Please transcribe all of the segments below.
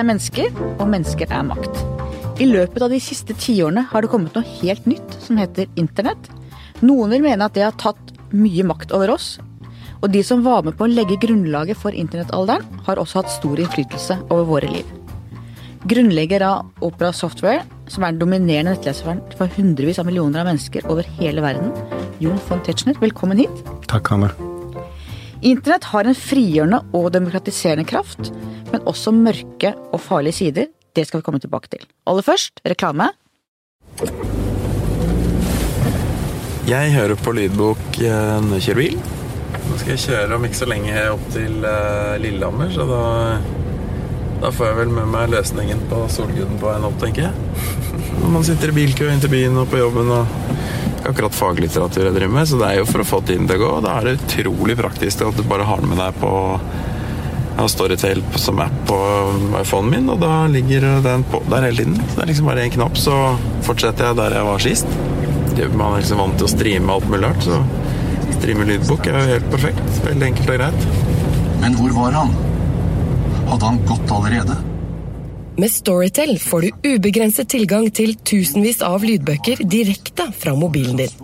er mennesker, og mennesker er makt. I løpet av de siste tiårene har det kommet noe helt nytt som heter internett. Noen vil mene at det har tatt mye makt over oss. Og de som var med på å legge grunnlaget for internettalderen, har også hatt stor innflytelse over våre liv. Grunnlegger av Opera Software, som er den dominerende nettleseren for hundrevis av millioner av mennesker over hele verden, Jon von Tetzschner, velkommen hit. Takk, Hanne. Internett har en frigjørende og demokratiserende kraft, men også mørke og farlige sider. Det skal vi komme tilbake til. Aller først reklame. Jeg hører på lydbok eh, når jeg kjører bil. Nå skal jeg kjøre om ikke så lenge opp til eh, Lillehammer, så da, da får jeg vel med meg løsningen på Solguden på veien opp, tenker jeg. Når man sitter i bilkø inn til byen og på jobben og ikke akkurat faglitteratur jeg driver med, så det er jo for å få tiden til å gå. Da er det utrolig praktisk at du bare har den med deg på jeg har Storytel som app på iPhonen min, og da ligger den på der hele tiden. Så det er liksom bare én knapp, så fortsetter jeg der jeg var sist. Man er liksom vant til å streame alt mulig rart, så streame lydbok er jo helt perfekt. Veldig enkelt og greit. Men hvor var han? Hadde han gått allerede? Med Storytel får du ubegrenset tilgang til tusenvis av lydbøker direkte fra mobilen din.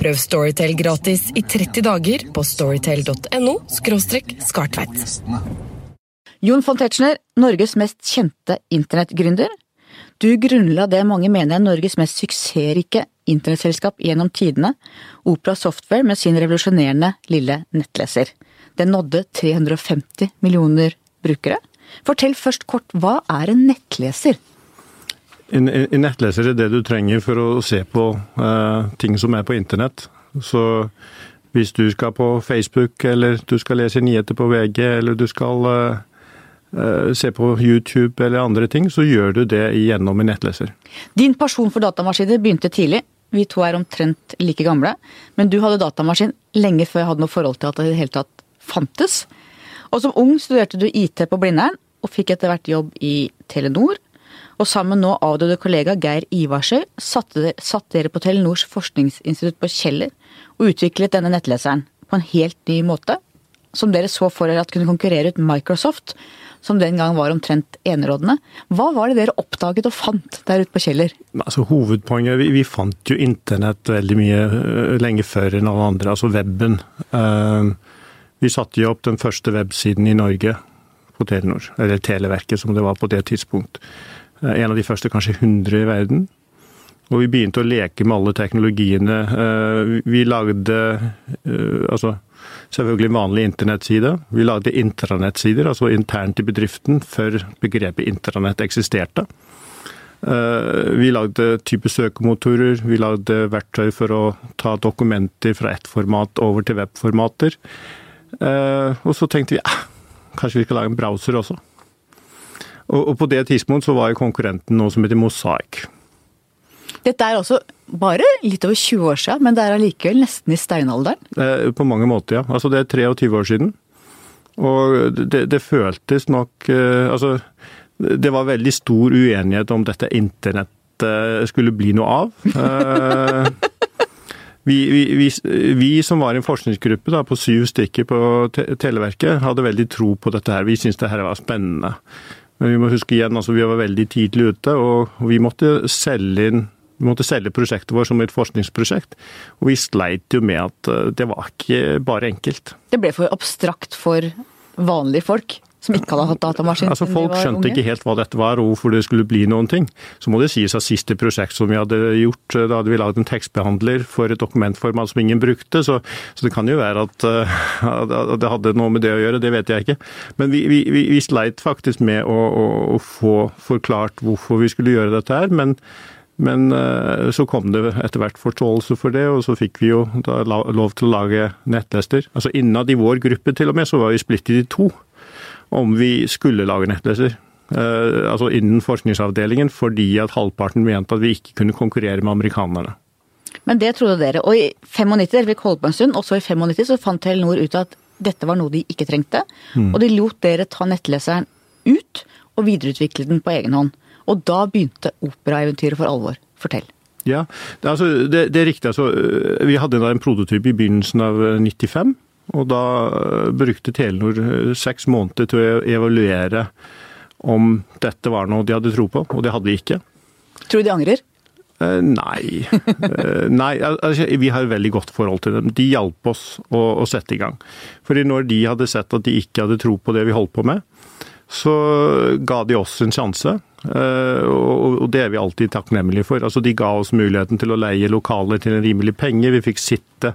Prøv Storytel gratis i 30 dager på storytel.no skartveit. Jon von Tetzschner, Norges mest kjente internettgründer. Du grunnla det mange mener er Norges mest suksessrike internettselskap gjennom tidene, Opera Software med sin revolusjonerende lille nettleser. Den nådde 350 millioner brukere. Fortell først kort, hva er en nettleser? En, en nettleser er det du trenger for å se på uh, ting som er på internett. Så hvis du skal på Facebook, eller du skal lese nyheter på VG, eller du skal uh, se på YouTube eller andre ting, så gjør du det gjennom en nettleser. Din pasjon for datamaskiner begynte tidlig. Vi to er omtrent like gamle, men du hadde datamaskin lenge før jeg hadde noe forhold til at det i det hele tatt fantes. Og som ung studerte du IT på Blindern, og fikk etter hvert jobb i Telenor. Og sammen nå avdøde kollega Geir Ivarsøy satte, satt dere på Telenors forskningsinstitutt på Kjeller og utviklet denne nettleseren på en helt ny måte, som dere så for dere at kunne konkurrere ut Microsoft, som den gang var omtrent enerådende. Hva var det dere oppdaget og fant der ute på Kjeller? Altså Hovedpoenget vi, vi, fant jo internett veldig mye uh, lenge før enn alle andre, altså weben. Uh, vi satte jo opp den første websiden i Norge på Telenor, eller Televerket som det var på det tidspunkt. Eh, en av de første, kanskje 100 i verden. Og vi begynte å leke med alle teknologiene. Eh, vi lagde eh, altså selvfølgelig vanlig internettside. Vi lagde intranettsider, altså internt i bedriften, før begrepet intranett eksisterte. Vi lagde type søkemotorer, vi lagde verktøy for å ta dokumenter fra ett format over til webformater. Og så tenkte vi eh, kanskje vi skal lage en browser også. Og, og på det tidspunkt så var jo konkurrenten noe som heter Mosaic. Dette er også bare litt over 20 år siden, men det er allikevel nesten i steinalderen? Eh, på mange måter, ja. Altså det er 23 år siden. Og det, det føltes nok eh, Altså, det var veldig stor uenighet om dette internettet skulle bli noe av. Eh, vi, vi, vi, vi, som var en forskningsgruppe da, på syv stykker på Televerket, hadde veldig tro på dette her. Vi syntes det var spennende. Men vi må huske igjen, altså vi var veldig tidlig ute, og vi måtte selge inn vi måtte selge prosjektet vårt som et forskningsprosjekt, og vi sleit jo med at eh, det var ikke bare enkelt. Det ble for abstrakt for vanlige folk? Som ikke hadde hatt datamaskin? Altså, folk skjønte unge. ikke helt hva dette var, og hvorfor det skulle bli noen ting. Så må det sies at siste prosjekt som vi hadde gjort, eh, da hadde vi lagd en tekstbehandler for et dokumentformat som ingen brukte, så, så det kan jo være at, uh, at, det hadde noe med det å gjøre, det vet jeg ikke. Men vi, vi, vi sleit faktisk med å, å, å, få forklart hvorfor vi skulle gjøre dette her. men men uh, så kom det etter hvert forståelse for det, og så fikk vi jo lov til å lage nettlester. Altså Innad i vår gruppe til og med så var vi splittet i to om vi skulle lage nettleser. Uh, altså innen forskningsavdelingen, fordi at halvparten mente at vi ikke kunne konkurrere med amerikanerne. Men det trodde dere. Og i 95, dere fikk holde på en stund, og så i 95 så fant Telenor ut at dette var noe de ikke trengte. Mm. Og de lot dere ta nettleseren ut og videreutvikle den på egen hånd. Og da begynte operaeventyret for alvor. Fortell. Ja, det, altså, det, det er riktig. Altså, vi hadde en prototyp i begynnelsen av 95. Og da brukte Telenor eh, seks måneder til å evaluere om dette var noe de hadde tro på, og det hadde vi ikke. Tror du de angrer? Eh, nei. Eh, nei altså, vi har et veldig godt forhold til dem. De hjalp oss å, å, sette i gang. Fordi når de hadde sett at de ikke hadde tro på det vi holdt på med, så ga de oss en sjanse. Eh, og det er vi alltid takknemlige for. Altså, de ga oss muligheten til å leie lokaler til en rimelig penge. Vi fikk sitte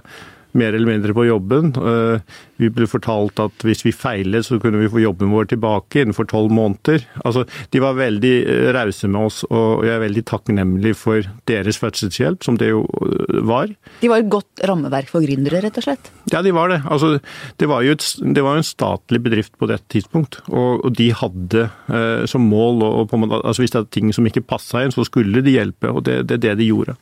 mer eller mindre på jobben. Eh, vi ble fortalt at hvis vi feilet, så kunne vi få jobben vår tilbake innenfor tolv måneder. Altså, de var veldig eh, rause med oss, og jeg er veldig takknemlig for deres fødselshjelp, som det jo eh, var. De var et godt rammeverk for gründere, rett og slett? Ja, de var det. Altså, det var jo et, det var en statlig bedrift på dette tidspunkt, og, de hadde som mål og, og altså, Hvis det er ting som ikke passa inn, så skulle de hjelpe, og det er det, det de gjorde.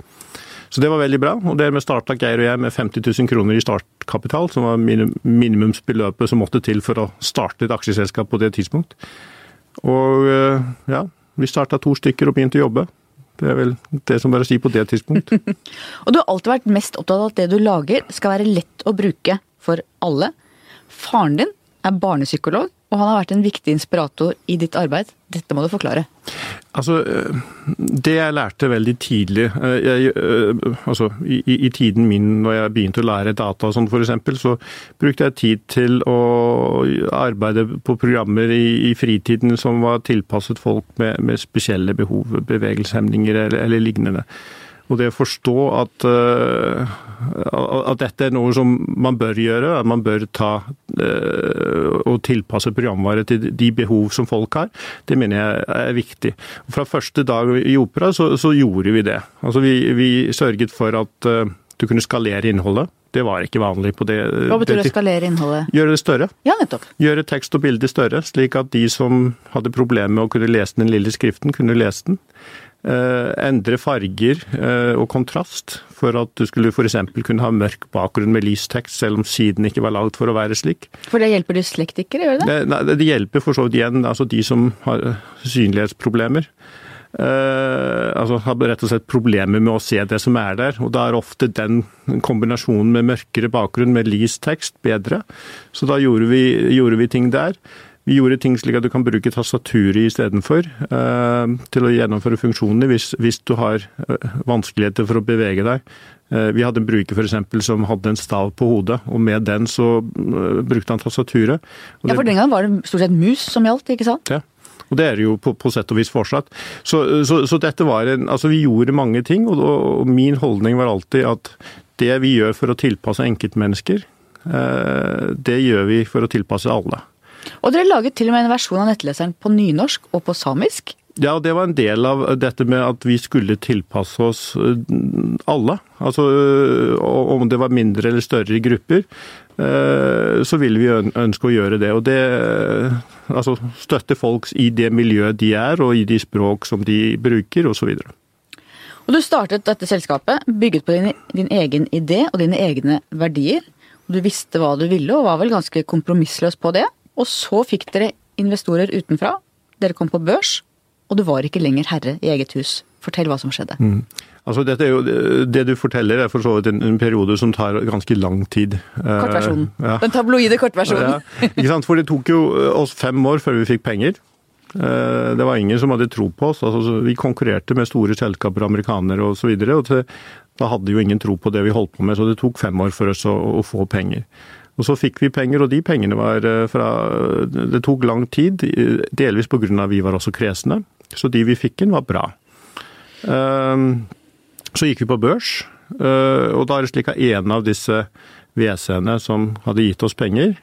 Så det var veldig bra. Og dermed starta Geir og jeg med 50 000 kroner i startkapital, som var minimumsbeløpet som måtte til for å starte et aksjeselskap på det tidspunkt. Og eh, ja, vi starta to stykker og begynte å jobbe. Det er vel det som er å si på det tidspunkt. og du har alltid vært mest opptatt av at det du lager skal være lett å bruke for alle. Faren din er barnepsykolog, og han har vært en viktig inspirator i ditt arbeid. Dette må du forklare. Altså, eh, Det jeg lærte veldig tidlig eh, jeg, eh, altså, i, i, tiden min når jeg begynte å lære data og sånn f.eks., så brukte jeg tid til å arbeide på programmer i, i fritiden som var tilpasset folk med, med spesielle behov, bevegelseshemninger eller, eller lignende. Og det å forstå at, eh, at, dette er noe som man bør gjøre, at man bør ta eh, og tilpasse programvare til de behov som folk har, det mener jeg er viktig. Fra første dag i Opera så, så gjorde vi det. Altså vi, vi, sørget for at eh, du kunne skalere innholdet. Det var ikke vanlig på det. Hva betyr det å skalere innholdet? Gjøre det større. Ja, nettopp. Gjøre tekst og bilde større, slik at de som hadde problemer med å kunne lese den lille skriften, kunne lese den. Eh, endre farger eh, og kontrast for at du skulle f.eks. kunne ha mørk bakgrunn med lys tekst, selv om siden ikke var lagd for å være slik. For det hjelper dyslektikere, gjør det det? Nei, det hjelper for så vidt igjen altså de som har synlighetsproblemer. Eh, altså har rett og slett problemer med å se det som er der. Og da er ofte den kombinasjonen med mørkere bakgrunn med lys tekst bedre. Så da gjorde vi, gjorde vi ting der. Vi gjorde ting slik at du kan bruke tastaturet istedenfor uh, til å gjennomføre funksjoner hvis, hvis du har uh, vanskeligheter for å bevege deg. Uh, vi hadde en bruker for eksempel, som hadde en stav på hodet, og med den så brukte han tastaturet. ja, For den gangen var det stort sett mus som gjaldt, ikke sant? Ja. Og det er det jo på, på sett og vis fortsatt. Så, så, så, dette var en Altså, vi gjorde mange ting, og, og, min holdning var alltid at det vi gjør for å tilpasse enkeltmennesker, det gjør vi for å tilpasse alle. Og dere laget til og med en versjon av nettleseren på nynorsk og på samisk. Ja, det var en del av dette med at vi skulle tilpasse oss eh, alle. Altså eh, om det var mindre eller større grupper, eh, så ville vi ønske å gjøre det. Og det Altså støtte folk i det miljøet de er, og i de språk som de bruker, osv. Og du startet dette selskapet bygget på din, din egen idé og dine egne verdier. Og du visste hva du ville, og var vel ganske kompromissløs på det. Og så fikk dere investorer utenfra. Dere kom på børs, og du var ikke lenger herre i eget hus. Fortell hva som skjedde. Mm. Altså, dette er jo, det du forteller er for så vidt en, en, periode som tar ganske lang tid. Kortversjonen. kortversjonen. ja. Den tabloide kortversjonen. Ja, ikke sant? For det tok jo oss fem år før vi fikk penger. Uh, det var ingen som hadde tro på oss. Altså, vi konkurrerte med store selskaper, amerikanere osv. Og, så og da hadde jo ingen tro på det vi holdt på med, så det tok fem år for oss å, å få penger. Og så fikk vi penger, og de pengene var eh, fra Det tok lang tid, delvis pga. vi var også kresne. Så de vi fikk inn, var bra. Ehm, så gikk vi på børs, eh, og da er det slik at en av disse WC-ene som hadde gitt oss penger,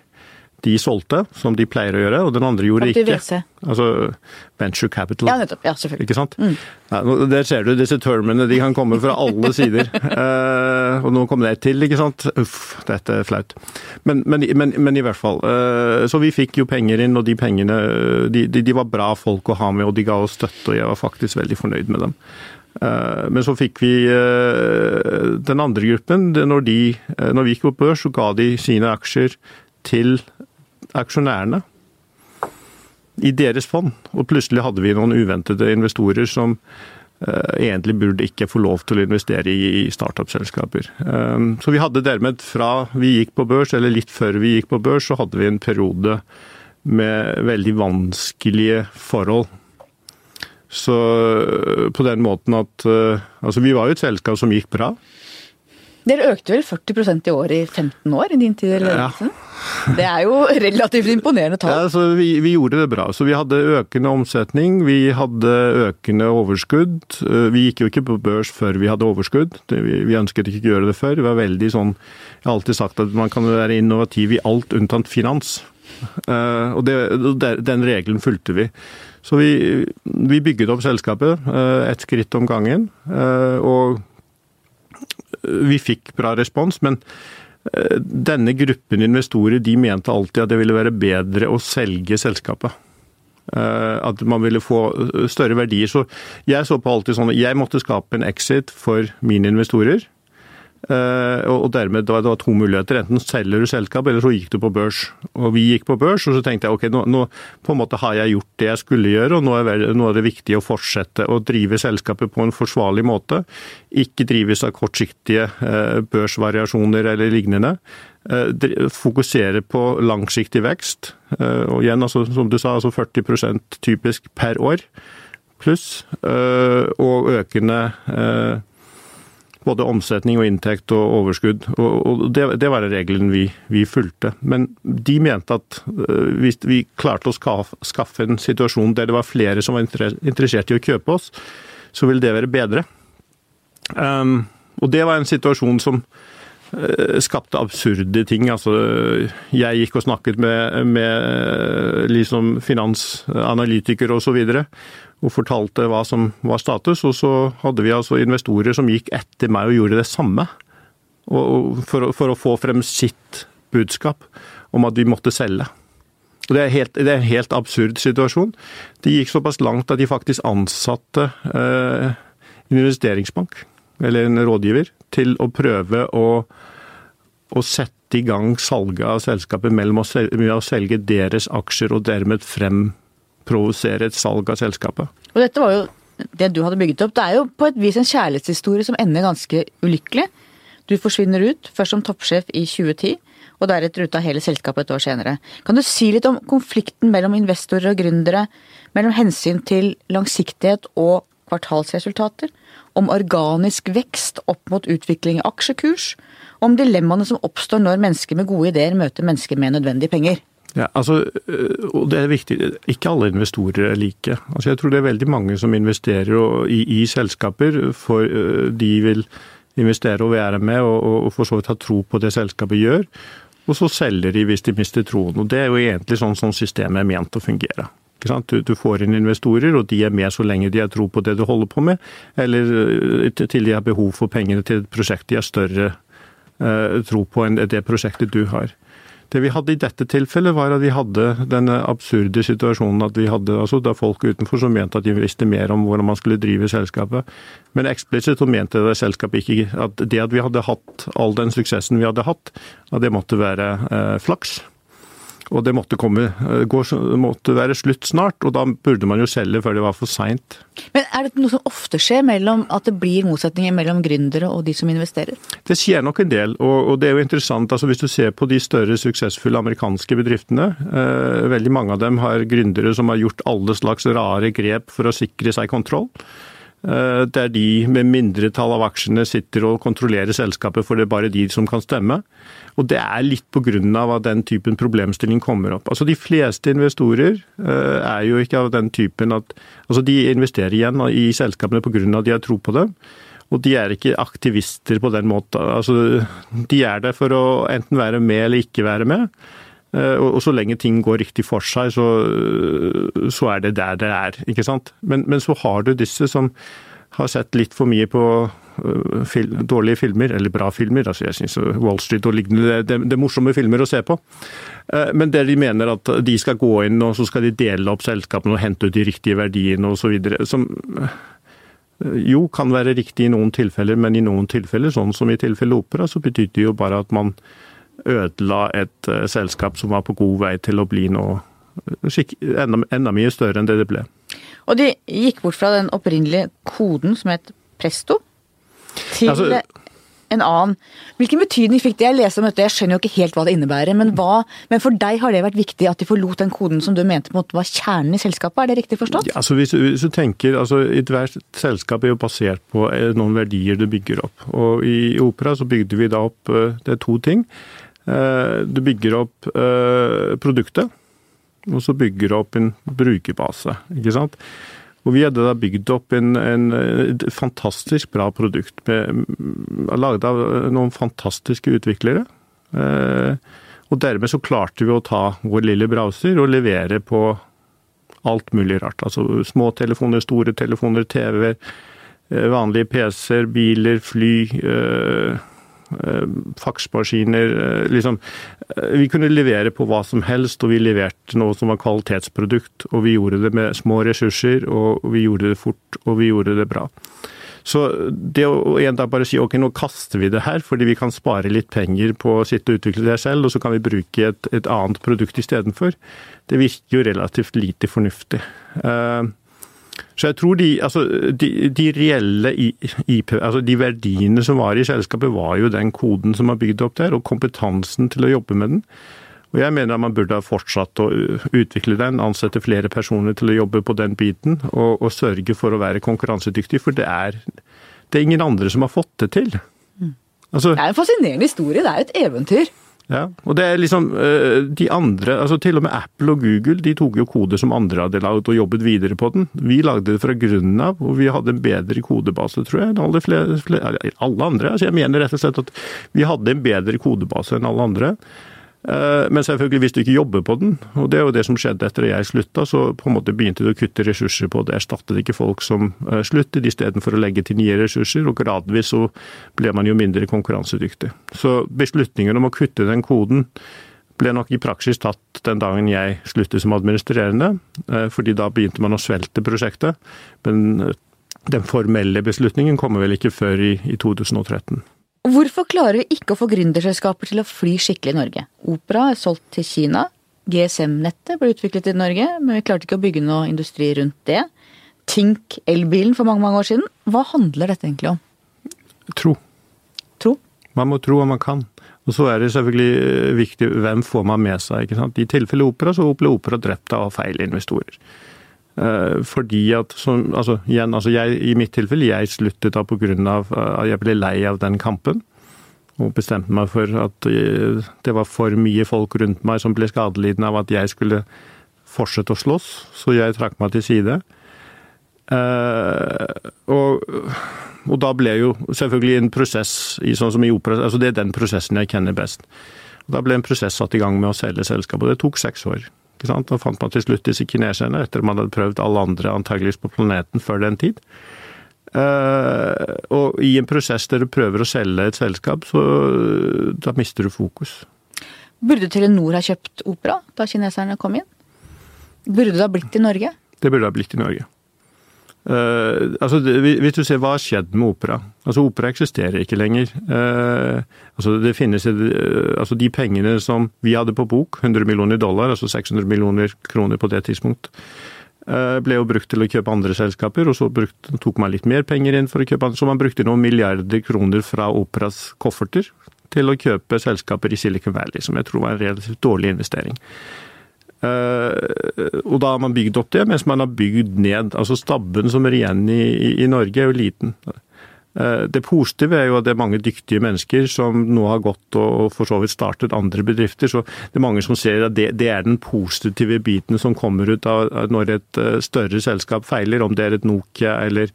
de solgte, som de pleier å gjøre, og den andre gjorde ikke. Altså venture capital. Ja, nettopp. Ja, selvfølgelig. Ikke sant? Mm. Ja, der ser du disse termene, de kan komme fra alle sider. uh, og nå kom det et til, ikke sant. Uff, dette er flaut. Men, men, men, men i hvert fall. Uh, så vi fikk jo penger inn, og de pengene de, de, de, var bra folk å ha med, og de ga oss støtte, og jeg var faktisk veldig fornøyd med dem. Uh, men så fikk vi den andre gruppen. Når, de, når vi gikk på børs, så ga de sine aksjer til aksjonærene i deres fond. Og plutselig hadde vi noen uventede investorer som uh, egentlig burde ikke få lov til å investere i, i startup-selskaper. Um, så vi hadde dermed fra vi gikk på børs, eller litt før vi gikk på børs, så hadde vi en periode med veldig vanskelige forhold. Så på den måten at Altså, vi var jo et selskap som gikk bra. Dere økte vel 40% i år i 15 år i din tid i ledelsen? Ja. Det er jo relativt imponerende tall. Ja, altså, vi, vi, gjorde det bra. Så vi hadde økende omsetning, vi hadde økende overskudd. Eh, vi gikk jo ikke på børs før vi hadde overskudd. Vi, vi ønsket ikke å gjøre det før. Vi var veldig sånn Jeg har alltid sagt at man kan være innovativ i alt unntatt finans. Uh, og det, den regelen fulgte vi. Så vi, vi bygget opp selskapet uh, ett skritt om gangen. Og vi fikk bra respons, men eh, denne gruppen investorer de mente alltid at det ville være bedre å selge selskapet. Eh, at man ville få større verdier. Så jeg så på alltid sånn at jeg måtte skape en exit for mine investorer. Eh, og dermed det var to muligheter. Enten selger du selskap, eller så gikk du på børs. Og vi gikk på børs, og så tenkte jeg ok, nå, nå på en måte har jeg gjort det jeg skulle gjøre, og nå er, nå er, det viktig å fortsette å drive selskapet på en forsvarlig måte. Ikke drives av kortsiktige eh, børsvariasjoner eller lignende. Eh, fokusere på langsiktig vekst. Og igjen, altså, som du sa, altså 40% typisk per år pluss. Og økende både omsetning og inntekt og overskudd. Og det, det var regelen vi, vi, fulgte. Men de mente at øh, hvis vi klarte å skaffe en situasjon der det var flere som var interessert i å kjøpe oss, så ville det være bedre. Um, og det var en situasjon som uh, skapte absurde ting. Altså, jeg gikk og snakket med, med liksom finansanalytikere osv. Og, så og fortalte hva som var status. Og så hadde vi altså investorer som gikk etter meg og gjorde det samme. For, for, å få frem sitt budskap om at vi måtte selge. Og det er, helt, det er en helt absurd situasjon. Det gikk såpass langt at de faktisk ansatte eh, en investeringsbank, eller en rådgiver, til å prøve å, å sette i gang salget av selskapet mellom å selge deres aksjer og dermed frem provosere et salg av selskapet. Og dette var jo det du hadde bygget opp. Det er jo på et vis en kjærlighetshistorie som ender ganske ulykkelig. Du forsvinner ut, først som toppsjef i 2010, og deretter ut av hele selskapet et år senere. Kan du si litt om konflikten mellom investorer og gründere, mellom hensyn til langsiktighet og kvartalsresultater? Om organisk vekst opp mot utvikling i aksjekurs? Om dilemmaene som oppstår når mennesker med gode ideer møter mennesker med nødvendige penger? Ja, altså, øh, og det er viktig, Ikke alle investorer er like. Altså, jeg tror det er veldig mange som investerer i, i selskaper for øh, de vil investere og være med og, og for så vidt ha tro på det selskapet gjør. Og så selger de hvis de mister troen. og Det er jo egentlig sånn sånn systemet er ment å fungere. Du, du, får inn investorer, og de er med så lenge de har tro på det du holder på med, eller øh, til de har behov for pengene til et prosjekt de har større uh, tro på enn det prosjektet du har. Det vi hadde i dette tilfellet, var at vi hadde den absurde situasjonen at vi hadde altså da folk utenfor som mente at de visste mer om hvordan man skulle drive selskapet. Men eksplisitt mente det selskapet ikke at det at vi hadde hatt all den suksessen vi hadde hatt, at det måtte være eh, flaks. Og det måtte, komme, eh, gå, måtte være slutt snart, og da burde man jo selge før det var for seint. Men er det noe som ofte skjer mellom at det blir motsetninger mellom gründere og de som investerer? Det skjer nok en del, og, og det er jo interessant. altså Hvis du ser på de større suksessfulle amerikanske bedriftene, eh, veldig mange av dem har gründere som har gjort alle slags rare grep for å sikre seg kontroll. Eh, der de med mindretall av aksjene sitter og kontrollerer selskapet, for det er bare de som kan stemme. Og det er litt pga. at den typen problemstilling kommer opp. Altså De fleste investorer eh, er jo ikke av den typen at Altså de investerer igjen i selskapene pga. at de har tro på dem. Og de er ikke aktivister på den måten. Altså, de er der for å enten være med eller ikke være med. Eh, og så lenge ting går riktig for seg, så, så er det der det er. ikke sant? Men, men, så har du disse som har sett litt for mye på uh, fil, dårlige filmer, eller bra filmer. altså jeg synes Wall Street og lignende, det, det, er morsomme filmer å se på. Men der de mener at de skal gå inn og så skal de dele opp selskapene og hente ut de riktige verdiene osv. Som jo kan være riktig i noen tilfeller, men i noen tilfeller, sånn som i tilfellet Opera, så betyr det jo bare at man ødela et uh, selskap som var på god vei til å bli noe enda, enda, mye større enn det det ble. Og de gikk bort fra den opprinnelige koden som het Presto, til altså, en annen. Hvilken betydning fikk det? Jeg leser om dette, jeg skjønner jo ikke helt hva det innebærer. Men, hva, men for deg har det vært viktig at de forlot den koden som du mente på en måte var kjernen i selskapet, er det riktig forstått? Ja, altså hvis, hvis, du tenker, altså Ethvert selskap er jo basert på eh, noen verdier du bygger opp. Og i Opera så bygde vi da opp eh, Det er to ting. Eh, du bygger opp produktet, og så bygger du opp en brukerbase. ikke sant? Og vi hadde da bygd opp en, en, fantastisk bra produkt, Lagd laget av noen fantastiske utviklere. Eh, og dermed så klarte vi å ta vår lille browser og levere på alt mulig rart. Altså små telefoner, store telefoner, TV-er, vanlige PC-er, biler, fly. Eh, Eh, faksmaskiner eh, liksom, eh, Vi kunne levere på hva som helst, og vi leverte noe som var kvalitetsprodukt. Og vi gjorde det med små ressurser, og vi gjorde det fort, og vi gjorde det bra. Så det å en dag bare si ok, nå kaster vi det her fordi vi kan spare litt penger på å sitte og utvikle det selv, og så kan vi bruke et, et annet produkt istedenfor, det virker jo relativt lite fornuftig. Uh, så jeg tror de, altså, de, de reelle IP, altså de verdiene som var i selskapet, var jo den koden som var bygd opp der, og kompetansen til å jobbe med den. Og jeg mener at man burde ha fortsatt å utvikle den, ansette flere personer til å jobbe på den biten, og, og sørge for å være konkurransedyktig, for det er, det er ingen andre som har fått det til. Mm. Altså, det er en fascinerende historie, det er et eventyr. Ja, og det er liksom eh, de andre, altså Til og med Apple og Google de tok jo koder som andre hadde laget og jobbet videre på den. Vi lagde det fra grunnen av, og vi hadde en bedre kodebase, tror jeg, enn alle, flere, flere, alle andre. Altså Jeg mener rett og slett at vi hadde en bedre kodebase enn alle andre. Eh, men selvfølgelig, hvis du ikke jobber på den, og det er jo det som skjedde etter at jeg slutta, så på en måte begynte du å kutte ressurser på det. Erstattet ikke folk som eh, sluttet, istedenfor å legge til nye ressurser. Og gradvis så ble man jo mindre konkurransedyktig. Så beslutningen om å kutte den koden ble nok i praksis tatt den dagen jeg sluttet som administrerende, eh, fordi da begynte man å svelte prosjektet. Men den formelle beslutningen kommer vel ikke før i, i 2013. Hvorfor klarer vi ikke å få gründerselskaper til å fly skikkelig i Norge? Opera er solgt til Kina. GSM-nettet ble utviklet i Norge, men vi klarte ikke å bygge noe industri rundt det. Tink elbilen for mange, mange år siden. Hva handler dette egentlig om? Tro. Tro? Man må tro hva man kan. Og så er det selvfølgelig eh, viktig hvem får man med seg. ikke sant? I tilfelle opera så ble opera drept av feil investorer. Eh, fordi at, som, altså, igjen, altså jeg, I mitt tilfelle, jeg sluttet da pga. Eh, at jeg ble lei av den kampen. Og bestemte meg for at eh, det var for mye folk rundt meg som ble skadelidende av at jeg skulle fortsette å slåss, så jeg trakk meg til side. og, og da ble jo selvfølgelig en prosess i sånn som i opera, altså det er den prosessen jeg kjenner best. Og da ble en prosess satt i gang med å selge selskapet, det tok seks år. Ikke sant? Da fant man til slutt disse kineserne, etter at man hadde prøvd alle andre antageligvis på planeten før den tid. Uh, og i en prosess der du prøver å selge et selskap, så da mister du fokus. Burde Telenor ha kjøpt Opera da kineserne kom inn? Burde det ha blitt i Norge? Det burde ha blitt i Norge. Uh, altså, hvis du ser hva har skjedd med opera. Altså, Opera eksisterer ikke lenger. Uh, altså, det finnes, uh, altså, De pengene som vi hadde på bok, 100 millioner dollar, altså 600 millioner kroner på det tidspunkt, ble jo brukt til å kjøpe andre selskaper, og så brukt, tok man litt mer penger inn for å kjøpe andre. Så man brukte noen milliarder kroner fra Operas kofferter til å kjøpe selskaper i Silicon Valley, som jeg tror var en relativt dårlig investering. Eh, og da har man bygd opp det, mens man har bygd ned. Altså stabben som er igjen i, i Norge er jo liten. Eh, det positive er jo at det er mange dyktige mennesker som nå har gått og for så vidt startet andre bedrifter. Så det er mange som ser at det, det er den positive biten som kommer ut av når et eh, større selskap feiler, om det er et Nokia eller,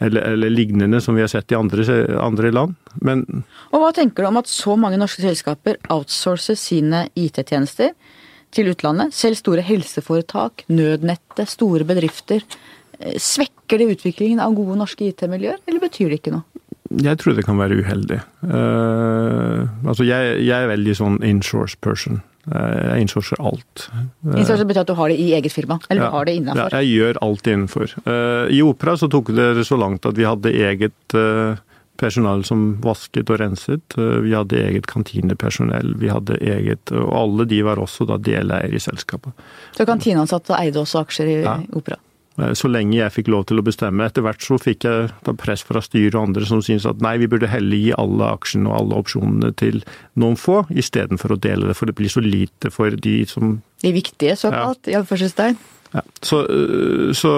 eller, eller lignende som vi har sett i andre, andre land. Men Og Hva tenker du om at så mange norske selskaper outsourcer sine IT-tjenester? Til utlandet. Selv store helseforetak, nødnettet, store bedrifter. Eh, svekker det utviklingen av gode norske IT-miljøer, eller betyr det ikke noe? Jeg tror det kan være uheldig. Uh, altså jeg, jeg, er veldig sånn insource person. Uh, jeg insourcer alt. Uh, insource betyr at du har det i eget firma? Eller ja, du har det innenfor? Ja, jeg gjør alt innenfor. I Opera så tok det så langt at vi hadde eget personell som vasket og renset. Eh, vi hadde eget kantinepersonell, vi hadde eget Og alle de var også da deleier i selskapet. Så kantineansatte eide også aksjer i ja. Opera? Eh, så lenge jeg fikk lov til å bestemme. Etter hvert så fikk jeg da press fra styret og andre som syntes at nei, vi burde heller gi alle aksjene og alle opsjonene til noen få, istedenfor å dele det. For det blir så lite for de som De viktige, såkalt, ja. i anførselstegn. ja. Så, øh, så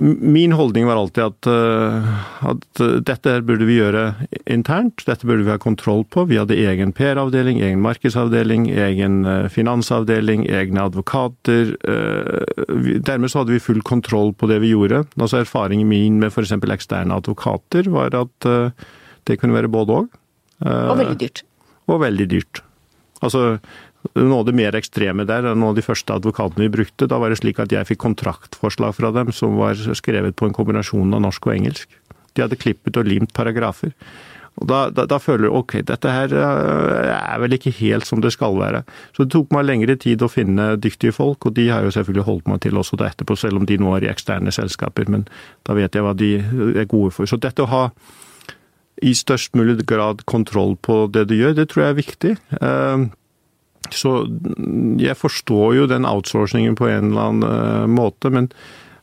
Min holdning var alltid at, øh, at øh, dette burde vi gjøre internt. Dette burde vi ha kontroll på. Vi hadde egen PR-avdeling, egen markedsavdeling, egen øh, finansavdeling, egne advokater. Dermed så hadde vi full kontroll på det vi gjorde. Altså Erfaringen min med f.eks. eksterne advokater var at det kunne være både òg. Og veldig dyrt. Og veldig dyrt. Altså, noe av det mer ekstreme der, noen av de første advokatene vi brukte, da var det slik at jeg fikk kontraktforslag fra dem som var skrevet på en kombinasjon av norsk og engelsk. De hadde klippet og limt paragrafer. Og da, da, da føler du ok, dette her øh, er vel ikke helt som det skal være. Så det tok meg lengre tid å finne dyktige folk, og de har jo selvfølgelig holdt meg til også da etterpå, selv om de nå er i eksterne selskaper. Men da vet jeg hva de er gode for. Så dette å ha i størst mulig grad kontroll på det du gjør, det tror jeg er viktig. Så jeg forstår jo den outsourcingen på en eller annen eh, måte, men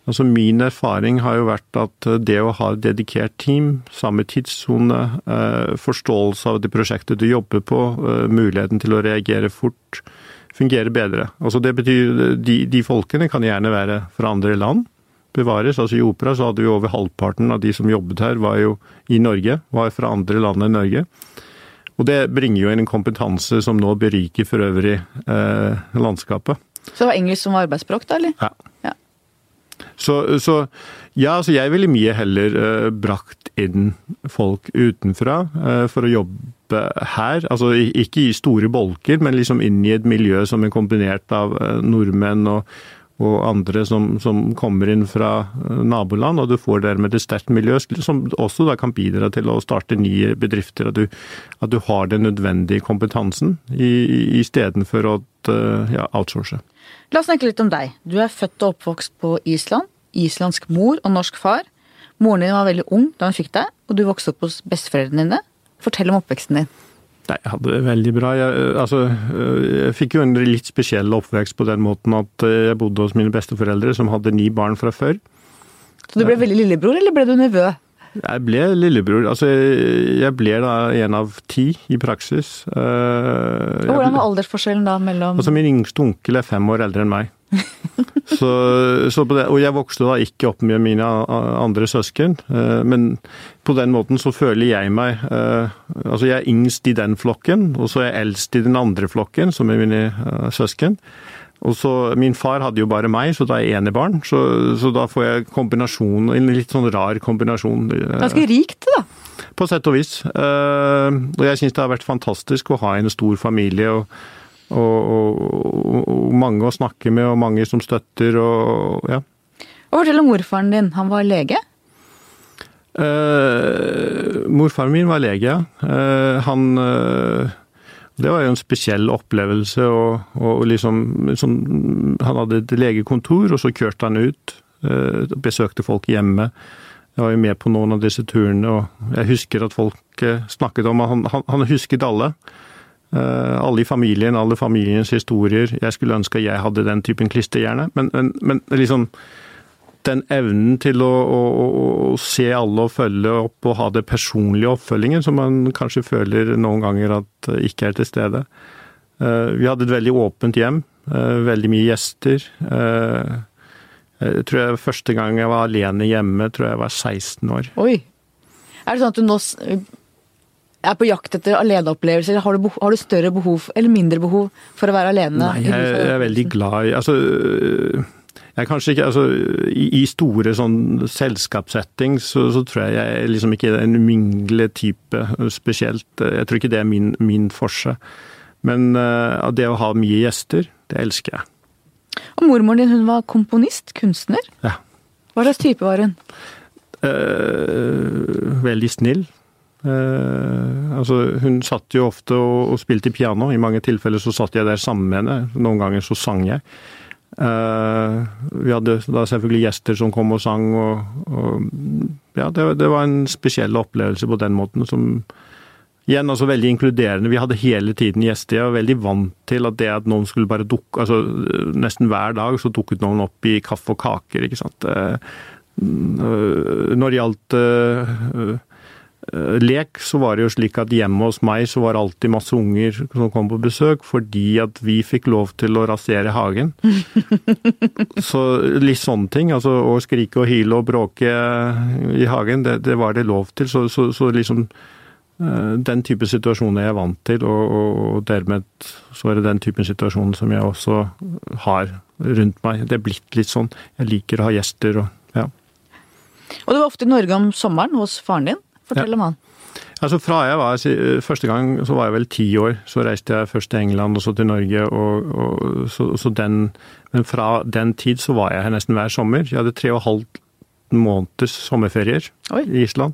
altså min erfaring har jo vært at eh, det å ha et dedikert team, samme tidssone, eh, forståelse av det prosjektet du jobber på, muligheten til å reagere fort, fungerer bedre. Altså det betyr de, de folkene kan gjerne være fra andre land, bevares. Altså I opera så hadde vi over halvparten av de som jobbet her, var jo i Norge, var fra andre land enn Norge. Og det bringer jo inn en kompetanse som nå beriker for øvrig eh, landskapet. Så det var engelsk som var arbeidsspråk, da, eller? Ja. Ja. Så, så ja, altså jeg ville mye heller eh, brakt inn folk utenfra eh, for å jobbe her. Altså ikke i store bolker, men liksom inn i et miljø som er kombinert av eh, nordmenn og, og andre som, som kommer inn fra eh, naboland, og du får dermed et sterkt miljø som også da kan bidra til å starte nye bedrifter. At du, at du har den nødvendige kompetansen istedenfor å eh, ja, outsource. La oss snakke litt om deg. Du er født og oppvokst på Island. Islandsk mor og norsk far. Moren din var veldig ung da hun fikk deg, og du vokste opp hos besteforeldrene dine. Fortell om oppveksten din. Nei, jeg hadde det veldig bra. Jeg, øh, altså, øh, jeg fikk jo en litt spesiell oppvekst på den måten at øh, jeg bodde hos mine besteforeldre, som hadde ni barn fra før. Så du ble veldig lillebror, eller ble du nevø? Jeg ble lillebror. Altså, jeg ble da en av ti i praksis. Og hvordan var aldersforskjellen da mellom Altså, min yngste onkel er fem år eldre enn meg. så, så på det, og jeg vokste da ikke opp med mine andre søsken, eh, men på den måten så føler jeg meg eh, Altså, jeg er yngst i den flokken, og så er jeg eldst i den andre flokken, som er mine eh, søsken. Og så, Min far hadde jo bare meg, så da er jeg enebarn. Så, så da får jeg kombinasjon, en litt sånn rar kombinasjon. Ganske rikt, da. på sett og vis. Eh, og jeg syns det har vært fantastisk å ha en stor familie og, og, og, og mange å snakke med og mange som støtter og ja. Og fortell om morfaren din. Han var lege. Eh, morfaren min var lege, ja. Eh, han eh, Det var jo en spesiell opplevelse og, og liksom sånn, Han hadde et legekontor, og så kjørte han ut. eh, besøkte folk hjemme. Jeg var jo med på noen av disse turene, og jeg husker at folk eh, snakket om at han, han, han husket alle. Eh, alle i familien, alle familiens historier. Jeg skulle ønske jeg hadde den typen klisterhjerne, men, men, men liksom den evnen til å, å, å, å se alle og følge opp og ha det personlige oppfølgingen som man kanskje føler noen ganger at ikke er til stede. Eh, Vi hadde et veldig åpent hjem, eh, veldig mye gjester. Jeg tror jeg Første gang jeg var alene hjemme, tror jeg var 16 år. Oi. Er det sånn at du nå er på jakt etter aleneopplevelser? Har du, har du større behov, eller mindre behov, for å være alene? Nei, jeg, jeg er veldig glad i Altså jeg er kanskje ikke, altså, i, I store sånn selskapssetting så, så tror jeg jeg er liksom ikke en mingletype spesielt. Jeg tror ikke det er min, min forse. Men uh, det å ha mye gjester, det elsker jeg. Og mormoren din hun var komponist, kunstner. Ja. Hva slags type var hun? Uh, veldig snill. Eh, altså, hun satt jo ofte og, og spilte piano. I mange tilfeller så satt jeg der sammen med henne. Noen ganger så sang jeg. Eh, vi hadde da selvfølgelig gjester som kom og sang, og, og ja, det, det var en spesiell opplevelse på den måten som igjen altså veldig inkluderende. Vi hadde hele tiden gjester. Jeg var veldig vant til at det at noen skulle bare dukke altså Nesten hver dag så dukket noen opp i kaffe og kaker, ikke sant. Eh, når det gjaldt uh, lek, så var det jo slik at hjemme hos meg så var det alltid masse unger som kom på besøk, fordi at vi fikk lov til å rasere hagen. så litt sånne ting. Altså å skrike og hyle og bråke i hagen, det, det var det lov til. Så, så, så liksom uh, den type situasjoner jeg er vant til, og, og, dermed så er det den typen situasjoner som jeg også har rundt meg. Det er blitt litt sånn. Jeg liker å ha gjester og ja. Og du var ofte i Norge om sommeren hos faren din. Fortell om han. Altså fra jeg var, Første gang så var jeg vel ti år. Så reiste jeg først til England og så til Norge. Og, og så, så den, men fra den tid så var jeg her nesten hver sommer. Jeg hadde tre og halv måneders sommerferier Oi. i Island.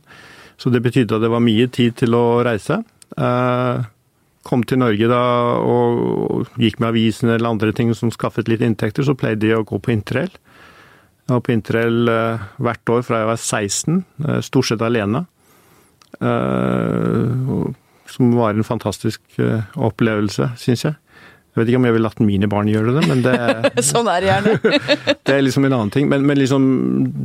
Så det betydde at det var mye tid til å reise. Eh, kom til Norge da og, gikk med avisene eller andre ting som skaffet litt inntekter, så pleide jeg å gå på interrail. Jeg var på interrail eh, hvert år fra jeg var 16, eh, stort sett alene. Eh, som var en fantastisk eh, opplevelse, syns jeg. Jeg vet ikke om jeg ville latt mine barn gjøre det, men det Sånn er det gjerne. det er liksom en annen ting. Men, men liksom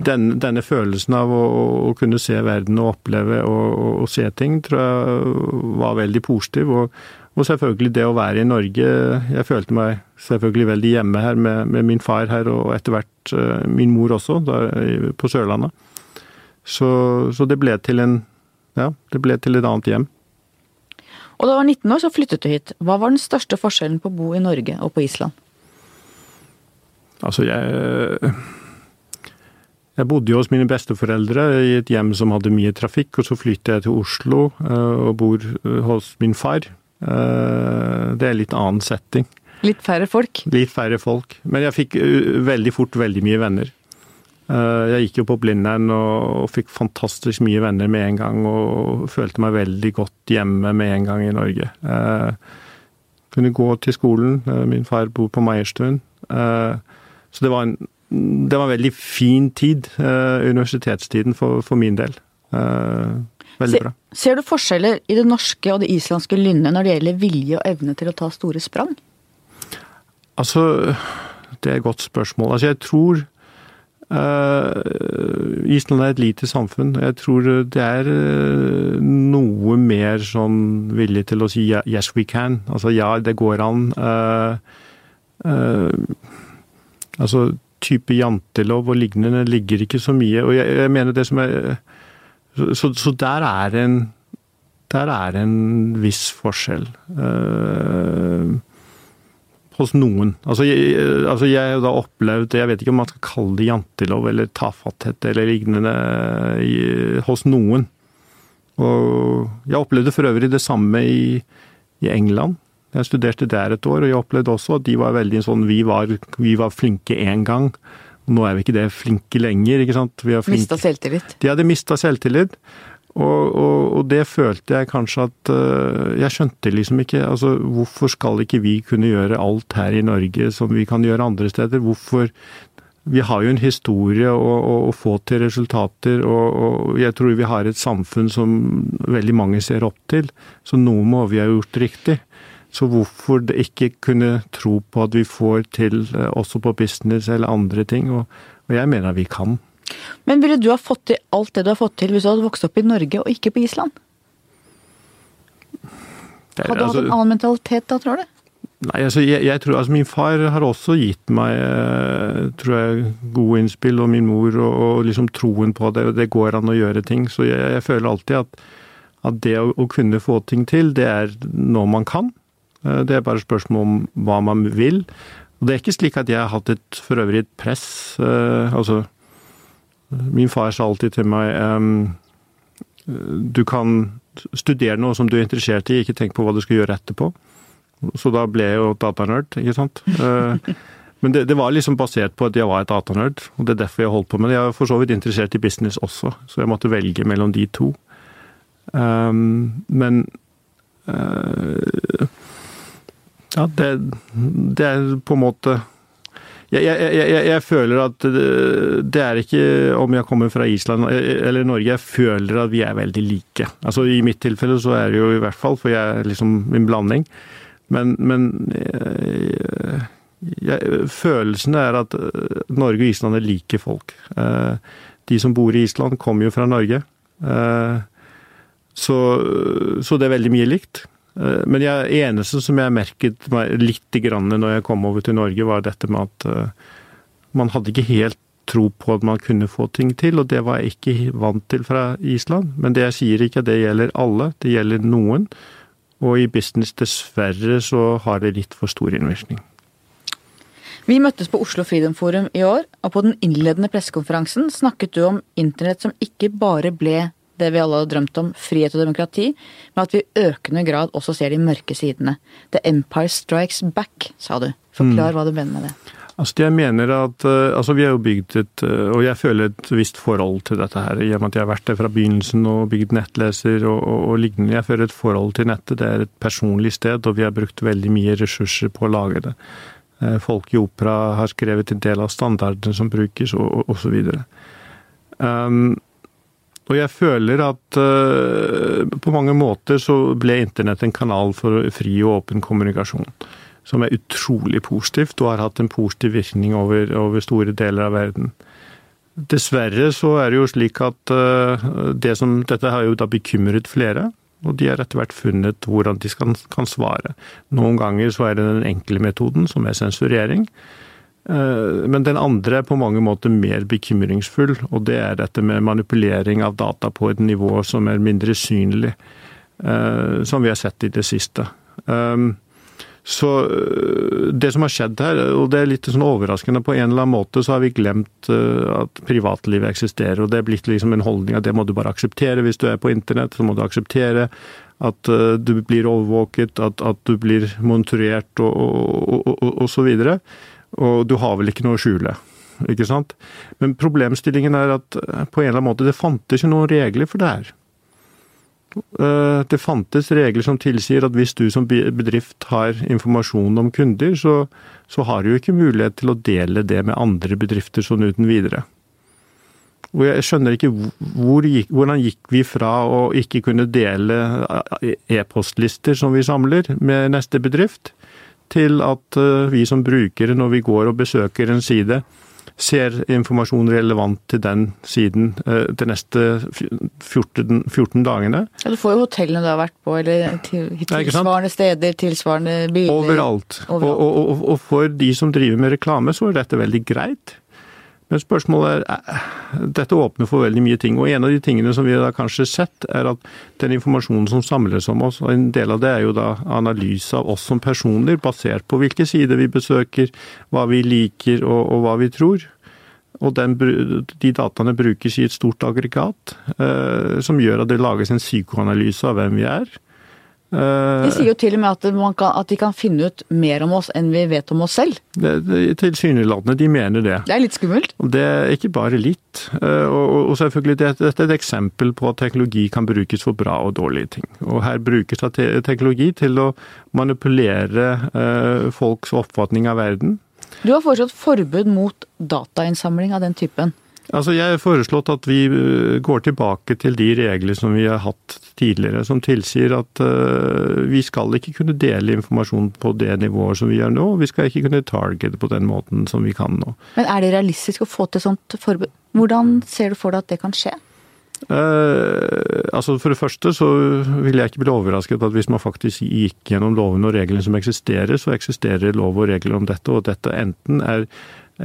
den, denne følelsen av å, å, kunne se verden og oppleve og, og, se ting, tror jeg var veldig positiv. Og, og, selvfølgelig det å være i Norge. Jeg følte meg selvfølgelig veldig hjemme her med, med min far her, og etter hvert eh, min mor også, der, på Sørlandet. Så, så det ble til en ja, det ble til et annet hjem. Og da du var 19 år, så flyttet du hit. Hva var den største forskjellen på å bo i Norge og på Island? Altså, jeg Jeg bodde jo hos mine besteforeldre i et hjem som hadde mye trafikk, og så flyttet jeg til Oslo eh, og bor eh, hos min far. Eh, det er litt annen setting. Litt færre folk? Litt færre folk. Men jeg fikk veldig fort veldig mye venner. Eh, jeg gikk jo på Blindern og fikk fantastisk mye venner med en gang, og følte meg veldig godt hjemme med en gang i Norge. Jeg eh, kunne gå til skolen. Eh, min far bor på Meierstuen. Så det var en, det var en veldig fin tid, universitetstiden for, for min del. Veldig bra. Ser du forskjeller i det norske og det islandske lynnet når det gjelder vilje og evne til å ta store sprang? Altså, det er et godt spørsmål. Altså, jeg tror Island er et lite samfunn. Jeg tror det er uh, noe mer sånn vilje til å si yes we can. Altså ja, det går an. Uh, altså type jantelov og lignende ligger ikke så mye. Og jeg, jeg mener det som er så, så, der er en der er en viss forskjell. Uh, hos noen. Altså jeg, altså jeg har da opplevd, jeg vet ikke om man skal kalle det jantelov eller tafatthet eller lignende i, hos noen. Og jeg opplevde for øvrig det samme i, i, England. Jeg studerte der et år, og jeg opplevde også at de var veldig sånn Vi var, vi var flinke én gang. Nå er vi ikke det flinke lenger, ikke sant. Vi Mista selvtillit? De hadde mista selvtillit. Og, og, og, det følte jeg kanskje at uh, Jeg skjønte liksom ikke altså Hvorfor skal ikke vi kunne gjøre alt her i Norge som vi kan gjøre andre steder? Hvorfor Vi har jo en historie å, å, å få til resultater, og, og, jeg tror vi har et samfunn som veldig mange ser opp til. Så noe må vi ha gjort riktig. Så hvorfor ikke kunne tro på at vi får til uh, også på business eller andre ting? Og jeg mener vi kan. Men ville du ha fått til alt det du har fått til hvis du hadde vokst opp i Norge og ikke på Island? Er, hadde du altså, hatt en annen mentalitet da, tror du? Nei, altså, jeg, jeg, tror, altså Min far har også gitt meg eh, tror jeg, gode innspill, og min mor, og, og liksom troen på det. Det går an å gjøre ting. Så jeg, jeg føler alltid at, at det å, å, kunne få ting til, det er noe man kan. Eh, det er bare spørsmål om hva man vil. Og Det er ikke slik at jeg har hatt et, for øvrig et press. Eh, altså Min far sa alltid til meg du kan studere noe som du er interessert i, ikke tenk på hva du skal gjøre etterpå. Så da ble jeg jo datanerd, ikke sant. Uh, men det, det, var liksom basert på at jeg var et datanerd, og det er derfor jeg holdt på med det. Jeg er for så vidt interessert i business også, så jeg måtte velge mellom de to. Men uh, Ja, det, det er på en måte Jeg, jeg, jeg, jeg føler at det, er ikke om jeg kommer fra Island eller Norge, jeg føler at vi er veldig like. Altså I mitt tilfelle så er det jo i hvert fall, for jeg er liksom en blanding. Men, men jeg, følelsen er at Norge og Island er like folk. De som bor i Island, kommer jo fra Norge. Så, så det er veldig mye likt. Eh, men det eneste som jeg merket meg litt grann når jeg kom over til Norge, var dette med at eh, man hadde ikke helt tro på at man kunne få ting til, og det var jeg ikke vant til fra Island. Men det jeg sier ikke det gjelder alle, det gjelder noen. Og i business, dessverre, så har det litt for stor innvirkning. Vi møttes på Oslo Freedom Forum i år, og på den innledende pressekonferansen snakket du om internett som ikke bare ble det vi alle har drømt om, frihet og demokrati, men at vi i økende grad også ser de mørke sidene. The Empire Strikes Back, sa du. Forklar mm. hva du mener med det. Altså, jeg mener at uh, altså, Vi har jo bygd et uh, Og jeg føler et visst forhold til dette her, i og med at jeg har vært der fra begynnelsen og bygd nettleser og, og, og, lignende. Jeg føler et forhold til nettet. Det er et personlig sted, og vi har brukt veldig mye ressurser på å lage det. Uh, folk i opera har skrevet en del av standardene som brukes, og osv. Um, og jeg føler at uh, på mange måter så ble internett en kanal for fri og åpen kommunikasjon. Som er utrolig positivt og har hatt en positiv virkning over, over store deler av verden. Dessverre så er det jo slik at uh, det som, dette har jo da bekymret flere. Og de har etter hvert funnet hvordan de skal, kan svare. Noen ganger så er det den enkle metoden, som er sensurering. Eh, men den andre er på mange måter mer bekymringsfull, og det er dette med manipulering av data på et nivå som er mindre synlig, eh, som vi har sett i det siste. Eh, så det som har skjedd her, og det er litt sånn overraskende, på en eller annen måte så har vi glemt at privatlivet eksisterer, og det er blitt liksom en holdning at det må du bare akseptere hvis du er på internett, så må du akseptere at du blir overvåket, at, at du blir monitorert og, og, og, og så videre og du har vel ikke noe å skjule. Ikke sant? Men problemstillingen er at eh, på en eller annen måte det fantes ikke noen regler for det her. Eh, det fantes regler som tilsier at hvis du som bedrift har informasjon om kunder, så, så har du jo ikke mulighet til å dele det med andre bedrifter sånn uten videre. Og jeg skjønner ikke hvor hvordan gikk vi fra å ikke kunne dele eh, e-postlister som vi samler med neste bedrift, til at eh, vi som brukere, når vi går og besøker en side, ser informasjon relevant til den siden eh, de neste 14, 14 dagene. Ja, Du får jo hotellene du har vært på, eller tilsvarende steder, tilsvarende biler. Overalt. Overalt. Og, og, og, for de som driver med reklame, så er dette veldig greit. Men spørsmålet er eh, Dette åpner for veldig mye ting. Og en av de tingene som vi har kanskje sett, er at den informasjonen som samles om oss, og en del av det er jo da analyse av oss som personer, basert på hvilke sider vi besøker, hva vi liker og, og hva vi tror. Og den, de dataene brukes i et stort aggregat, eh, som gjør at det lages en psykoanalyse av hvem vi er. De sier jo til og med at, kan, at, de kan finne ut mer om oss enn vi vet om oss selv. Tilsynelatende, de mener det. Det er litt skummelt? Det er ikke bare litt. Eh, og, og selvfølgelig, Dette er et eksempel på at teknologi kan brukes for bra og dårlige ting. Og her brukes teknologi til å manipulere eh, folks oppfatning av verden. Du har foreslått forbud mot datainnsamling av den typen. Altså, Jeg har foreslått at vi eh, går tilbake til de regler som vi har hatt tidligere, som tilsier at uh, vi skal ikke kunne dele informasjon på det nivået som vi gjør nå. Vi skal ikke kunne targete på den måten som vi kan nå. Men er det realistisk å få til sånt forbud? Hvordan ser du for deg at det kan skje? Uh, altså For det første så vil jeg ikke bli overrasket at hvis man faktisk gikk gjennom lovene og reglene som eksisterer, så eksisterer lov og regler om dette, og dette enten er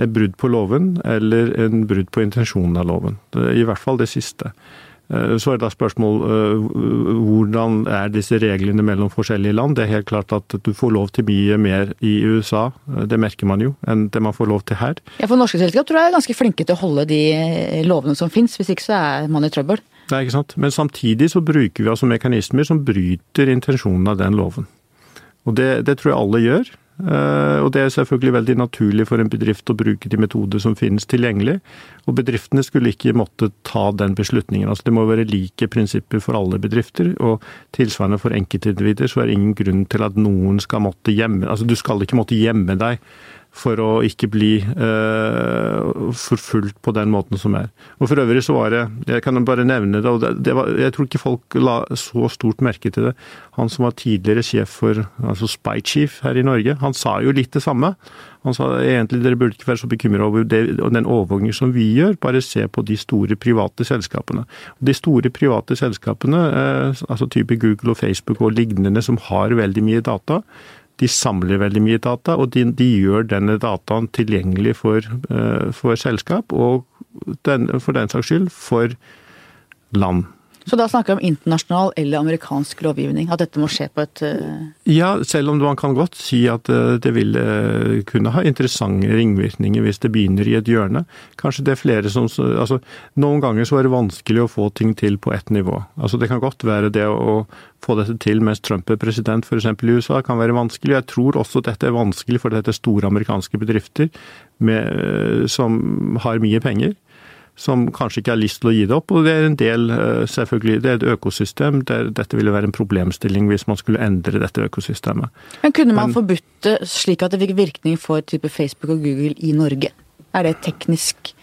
brudd på loven eller en brudd på intensjonen av loven. I hvert fall det siste. Eh, så er det da spørsmål eh, hvordan er disse reglene mellom forskjellige land. Det er helt klart at du får lov til mye mer i USA, eh, det merker man jo, enn det man får lov til her. Ja, For norske selskap tror jeg er ganske flinke til å holde de lovene som finnes, hvis ikke så er man i trøbbel. Nei, ikke sant. Men samtidig så bruker vi altså mekanismer som bryter intensjonen av den loven. Og det, det tror jeg alle gjør. Eh, og det er selvfølgelig veldig naturlig for en bedrift å bruke de metoder som finnes tilgjengelig. Og bedriftene skulle ikke måtte ta den beslutningen. Altså det må være like prinsipper for alle bedrifter. Og tilsvarende for enkeltindivider så er det ingen grunn til at noen skal måtte gjemme Altså du skal ikke måtte gjemme deg for å ikke bli eh, forfulgt på den måten som er. Og For øvrig så var det Jeg kan bare nevne det, og det, det var, jeg tror ikke folk la så stort merke til det. Han som var tidligere sjef for altså Spy Chief her i Norge, han sa jo litt det samme. Han sa egentlig dere burde ikke være så bekymra over det, den overvåkingen som vi gjør, bare se på de store private selskapene. De store private selskapene, eh, altså type Google og Facebook og lignende, som har veldig mye data, de samler veldig mye data, og de, de gjør denne dataen tilgjengelig for, uh, for selskap, og den, for den saks skyld for land. Så da snakker vi om internasjonal eller amerikansk lovgivning? At dette må skje på et uh... Ja, selv om man kan godt si at uh, det vil uh, kunne ha interessante ringvirkninger hvis det begynner i et hjørne. Kanskje det er flere som altså, Noen ganger så er det vanskelig å få ting til på ett nivå. Altså Det kan godt være det å få dette til mens Trump er president f.eks. i USA, kan være vanskelig. Jeg tror også dette er vanskelig for dette store amerikanske bedrifter med, som har mye penger som kanskje ikke har lyst til å gi det opp. Og det er en del, eh, selvfølgelig, det er et økosystem der dette ville være en problemstilling hvis man skulle endre dette økosystemet. Men kunne man Men, forbudt det slik at det fikk virkning for type Facebook og Google i Norge? Er det teknisk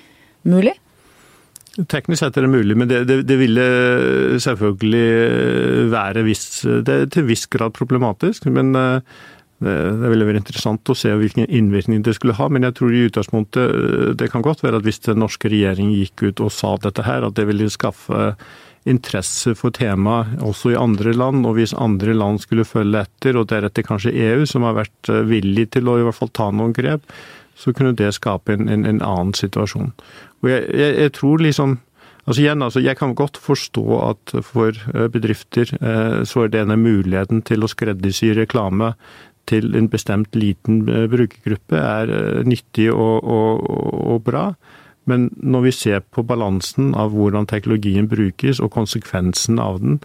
mulig? Teknisk sett er det mulig, men det, det, det ville selvfølgelig være viss, det er til viss grad problematisk. Men uh, det ville vært interessant å se hvilken innvirkning det skulle ha, men jeg tror i utgangspunktet eh, det kan godt være at hvis den norske regjeringen gikk ut og sa dette her, at det ville skaffe interesse for temaet også i andre land. Og hvis andre land skulle følge etter, og deretter kanskje EU, som har vært eh, villig til å i hvert fall ta noen grep, så kunne det skape en, en, en annen situasjon. Og jeg, jeg, jeg tror liksom Altså igjen, altså Jeg kan godt forstå at for eh, bedrifter så er denne muligheten til å skreddersy reklame til en bestemt liten eh, brukergruppe er eh, nyttig og, og, og, bra. Men når vi ser på balansen av hvordan teknologien brukes og konsekvensen av den,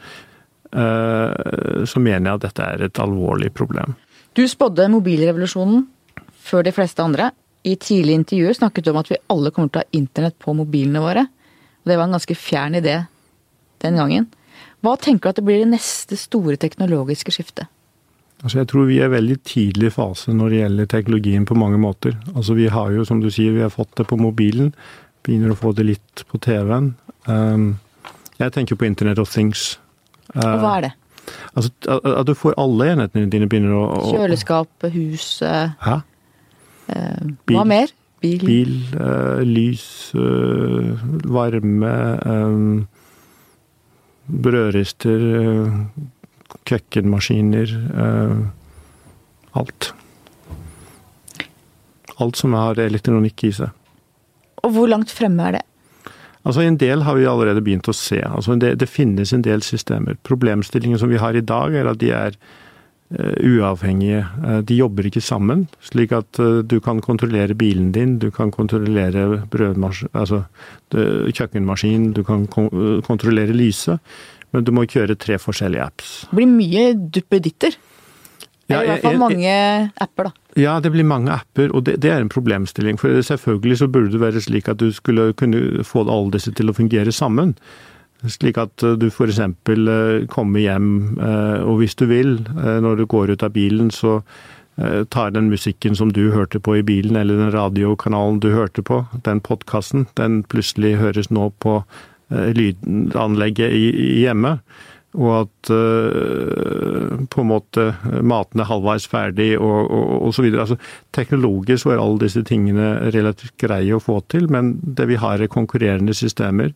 eh, så mener jeg at dette er et alvorlig problem. Du spådde mobilrevolusjonen før de fleste andre. I tidlige intervjuer snakket du om at vi alle kommer til å ha internett på mobilene våre. Og det var en ganske fjern idé den gangen. Hva tenker du at det blir det neste store teknologiske skiftet? Altså jeg tror vi er veldig tidlig fase når det gjelder teknologien på mange måter. Altså Vi har jo, som du sier, vi har fått det på mobilen. Begynner å få det litt på TV-en. Um, jeg tenker på Internet of Things. Og hva er det? Altså At du får alle enhetene dine begynner å, å hus, huset Hæ? Uh, hva mer? Bil, Bil uh, lys, uh, varme, brødrister kjøkkenmaskiner eh, Alt. Alt som har elektronikk i seg. Og hvor langt fremme er det? Altså En del har vi allerede begynt å se. Altså det, det finnes en del systemer. Problemstillingen som vi har i dag, er at de er uh, uavhengige. Uh, de jobber ikke sammen, slik at uh, du kan kontrollere bilen din, du kan kontrollere altså, kjøkkenmaskinen, du kan kon kontrollere lyset men du må kjøre tre forskjellige apps. Det blir mye duppeditter. Er ja, i hvert fall mange apper, da. Ja, det blir mange apper, og det, det, er en problemstilling. For selvfølgelig så burde det være slik at du skulle kunne få alle disse til å fungere sammen. Slik at eh, du f.eks. Eh, kommer hjem, eh, og hvis du vil, når du går ut av bilen, så tar den musikken som du hørte på i bilen, eller den radiokanalen du hørte på, den podkasten, den plutselig høres nå på Eh, lydanlegget hjemme. Og at uh, på en måte maten er halvveis ferdig og, og, så videre. Altså, teknologisk er alle disse tingene relativt greie å få til, men det vi har er konkurrerende systemer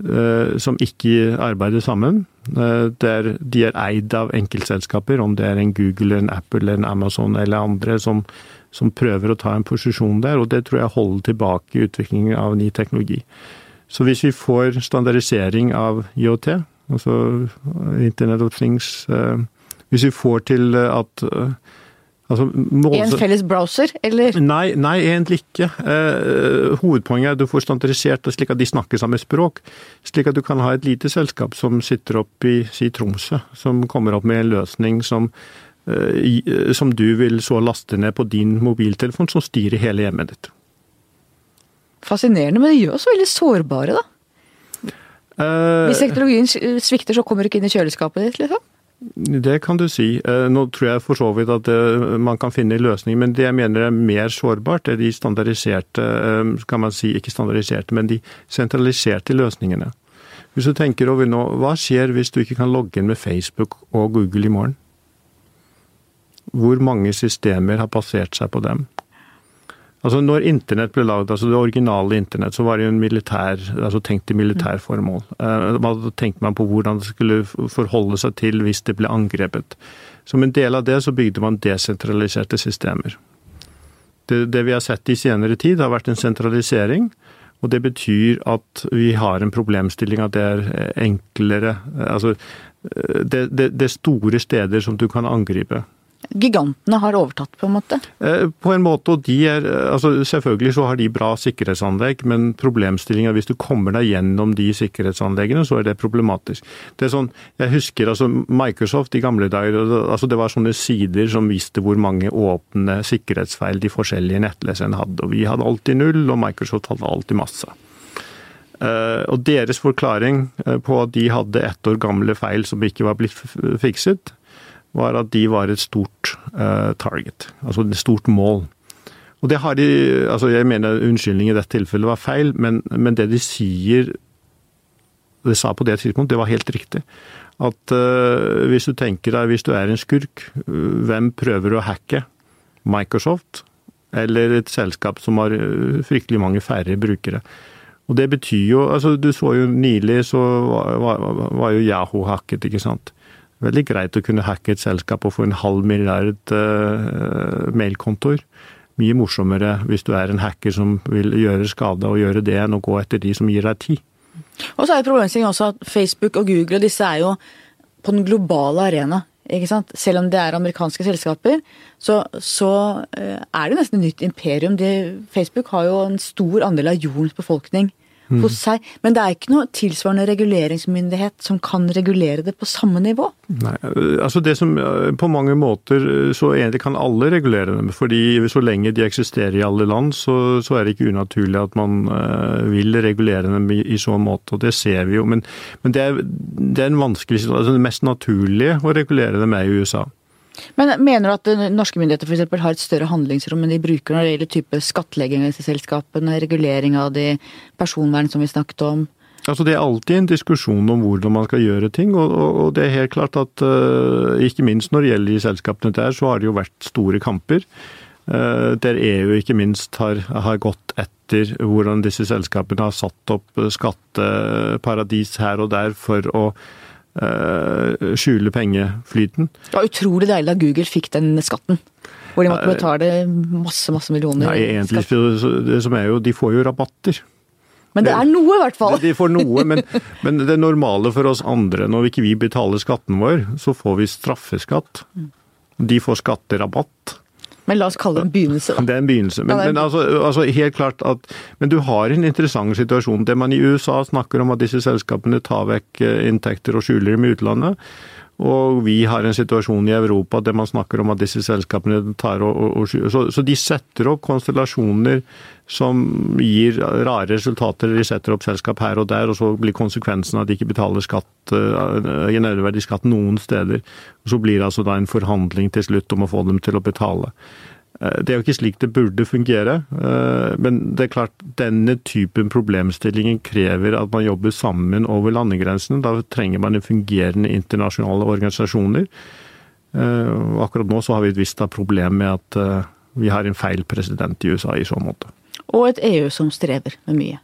uh, som ikke arbeider sammen. Uh, der de er eid av enkeltselskaper, om det er en Google, en Apple, en Amazon eller andre som, som prøver å ta en posisjon der. Og det tror jeg holder tilbake utviklingen av ny teknologi. Så hvis vi får standardisering av IOT, altså Internet of Things eh, Hvis vi får til at Altså, Altså, en felles browser, eller? Nei, nei egentlig ikke. Eh, hovedpoenget er at du får standardisert det slik at de snakker samme språk. Slik at du kan ha et lite selskap som sitter opp i si Tromsø, som kommer opp med en løsning som, eh, som du vil så laste ned på din mobiltelefon, som styrer hele hjemmet ditt. Fascinerende, men det gjør oss veldig sårbare, da. Uh, Hvis teknologien svikter, så kommer du ikke inn i kjøleskapet ditt, liksom? Det kan du si. Eh, nå tror jeg for så vidt at eh, man kan finne løsninger, men det jeg mener er mer sårbart, er de standardiserte, skal kan man si, ikke standardiserte, men de sentraliserte løsningene. Hvis du tenker over nå, hva skjer hvis du ikke kan logge inn med Facebook og Google i morgen? Hvor mange systemer har passert seg på dem? Altså Når internett ble laget, altså det originale internett, så var det jo en militær, altså tenkt i militærformål. Eh, da tenkte man på hvordan det skulle forholde seg til hvis det ble angrepet. Som en del av det så bygde man desentraliserte systemer. Det, det vi har sett i senere tid, har vært en sentralisering. Og det betyr at vi har en problemstilling at det er enklere Altså det, det, det er store steder som du kan angripe. Gigantene har overtatt, på en måte? Eh, på en måte, og de er altså Selvfølgelig så har de bra sikkerhetsanlegg, men problemstillinga hvis du kommer deg gjennom de sikkerhetsanleggene, så er det problematisk. Det er sånn, Jeg husker altså Microsoft i gamle dager, altså det var sånne sider som viste hvor mange åpne sikkerhetsfeil de forskjellige nettleserne hadde. og Vi hadde alltid null, og Microsoft hadde alltid masse. Uh, og Deres forklaring eh, på at de hadde ett år gamle feil som ikke var blitt fikset, var at de var et stort uh, target, altså et stort mål. Og det har de altså Jeg mener unnskyldning i dette tilfellet var feil, men, men det de sier det sa på det tidspunktet, det var helt riktig. At uh, hvis du tenker deg, hvis du er en skurk, hvem prøver å hacke? Microsoft eller et selskap som har fryktelig mange færre brukere. Og det betyr jo altså Du så jo nylig så var, var, var jo Yahoo hacket, ikke sant veldig greit å kunne hacke et selskap og få en halv milliard uh, mailkontoer. Mye morsommere hvis du er en hacker som vil gjøre skade og gjøre det, enn å gå etter de som gir deg tid. Og så er problemstillingen også at Facebook og Google og disse er jo på den globale arena. ikke sant? Selv om det er amerikanske selskaper, så, så uh, er det nesten et nytt imperium. De, Facebook har jo en stor andel av jordens befolkning mm. hos seg. Men det er ikke noe tilsvarende reguleringsmyndighet som kan regulere det på samme nivå? Nei, altså det som På mange måter så egentlig kan alle regulere dem. fordi så lenge de eksisterer i alle land, så, så er det ikke unaturlig at man vil regulere dem i, i så måte. Og det ser vi jo. Men, men det, er, det, er, en vanskelig altså Det mest naturlige å regulere dem er i USA. Men Mener du at norske myndigheter for har et større handlingsrom enn de bruker når det gjelder type skattlegging av disse selskapene, regulering av de personvern som vi snakket om? Altså Det er alltid en diskusjon om hvordan man skal gjøre ting. Og, og det er helt klart at uh, ikke minst når det gjelder de selskapene der, så har det jo vært store kamper. Uh, der EU ikke minst har, har, gått etter hvordan disse selskapene har satt opp skatteparadis her og der for å Eh, skjule pengeflyten. Det var utrolig deilig da Google fikk den skatten. Hvor de måtte betale masse, masse millioner. Nei, egentlig, det som er jo, De får jo rabatter. Men det er noe, i hvert fall. De får noe, men, men det normale for oss andre, når ikke vi betaler skatten vår, så får vi straffeskatt. De får skatterabatt. Men la oss kalle det en begynnelse, da. Det er en begynnelse. Men, men altså, altså, helt klart at Men du har en interessant situasjon. Det man i USA snakker om at disse selskapene tar vekk eh, inntekter og skjuler dem i utlandet. Og vi har en situasjon i Europa der man snakker om at disse selskapene tar og, og, og så, så, de setter opp konstellasjoner som gir rare resultater. De setter opp selskap her og der, og så blir konsekvensen at de ikke betaler skatt, uh, nevneverdig skatt noen steder. Og så blir det altså da en forhandling til slutt om å få dem til å betale. Uh, det er jo ikke slik det burde fungere, uh, men det er klart denne typen problemstillinger krever at man jobber sammen over landegrensene. Da trenger man fungerende internasjonale organisasjoner. Akkurat nå så har vi et visst problem med at vi har en feil president i USA i så måte og et EU som strever med mye.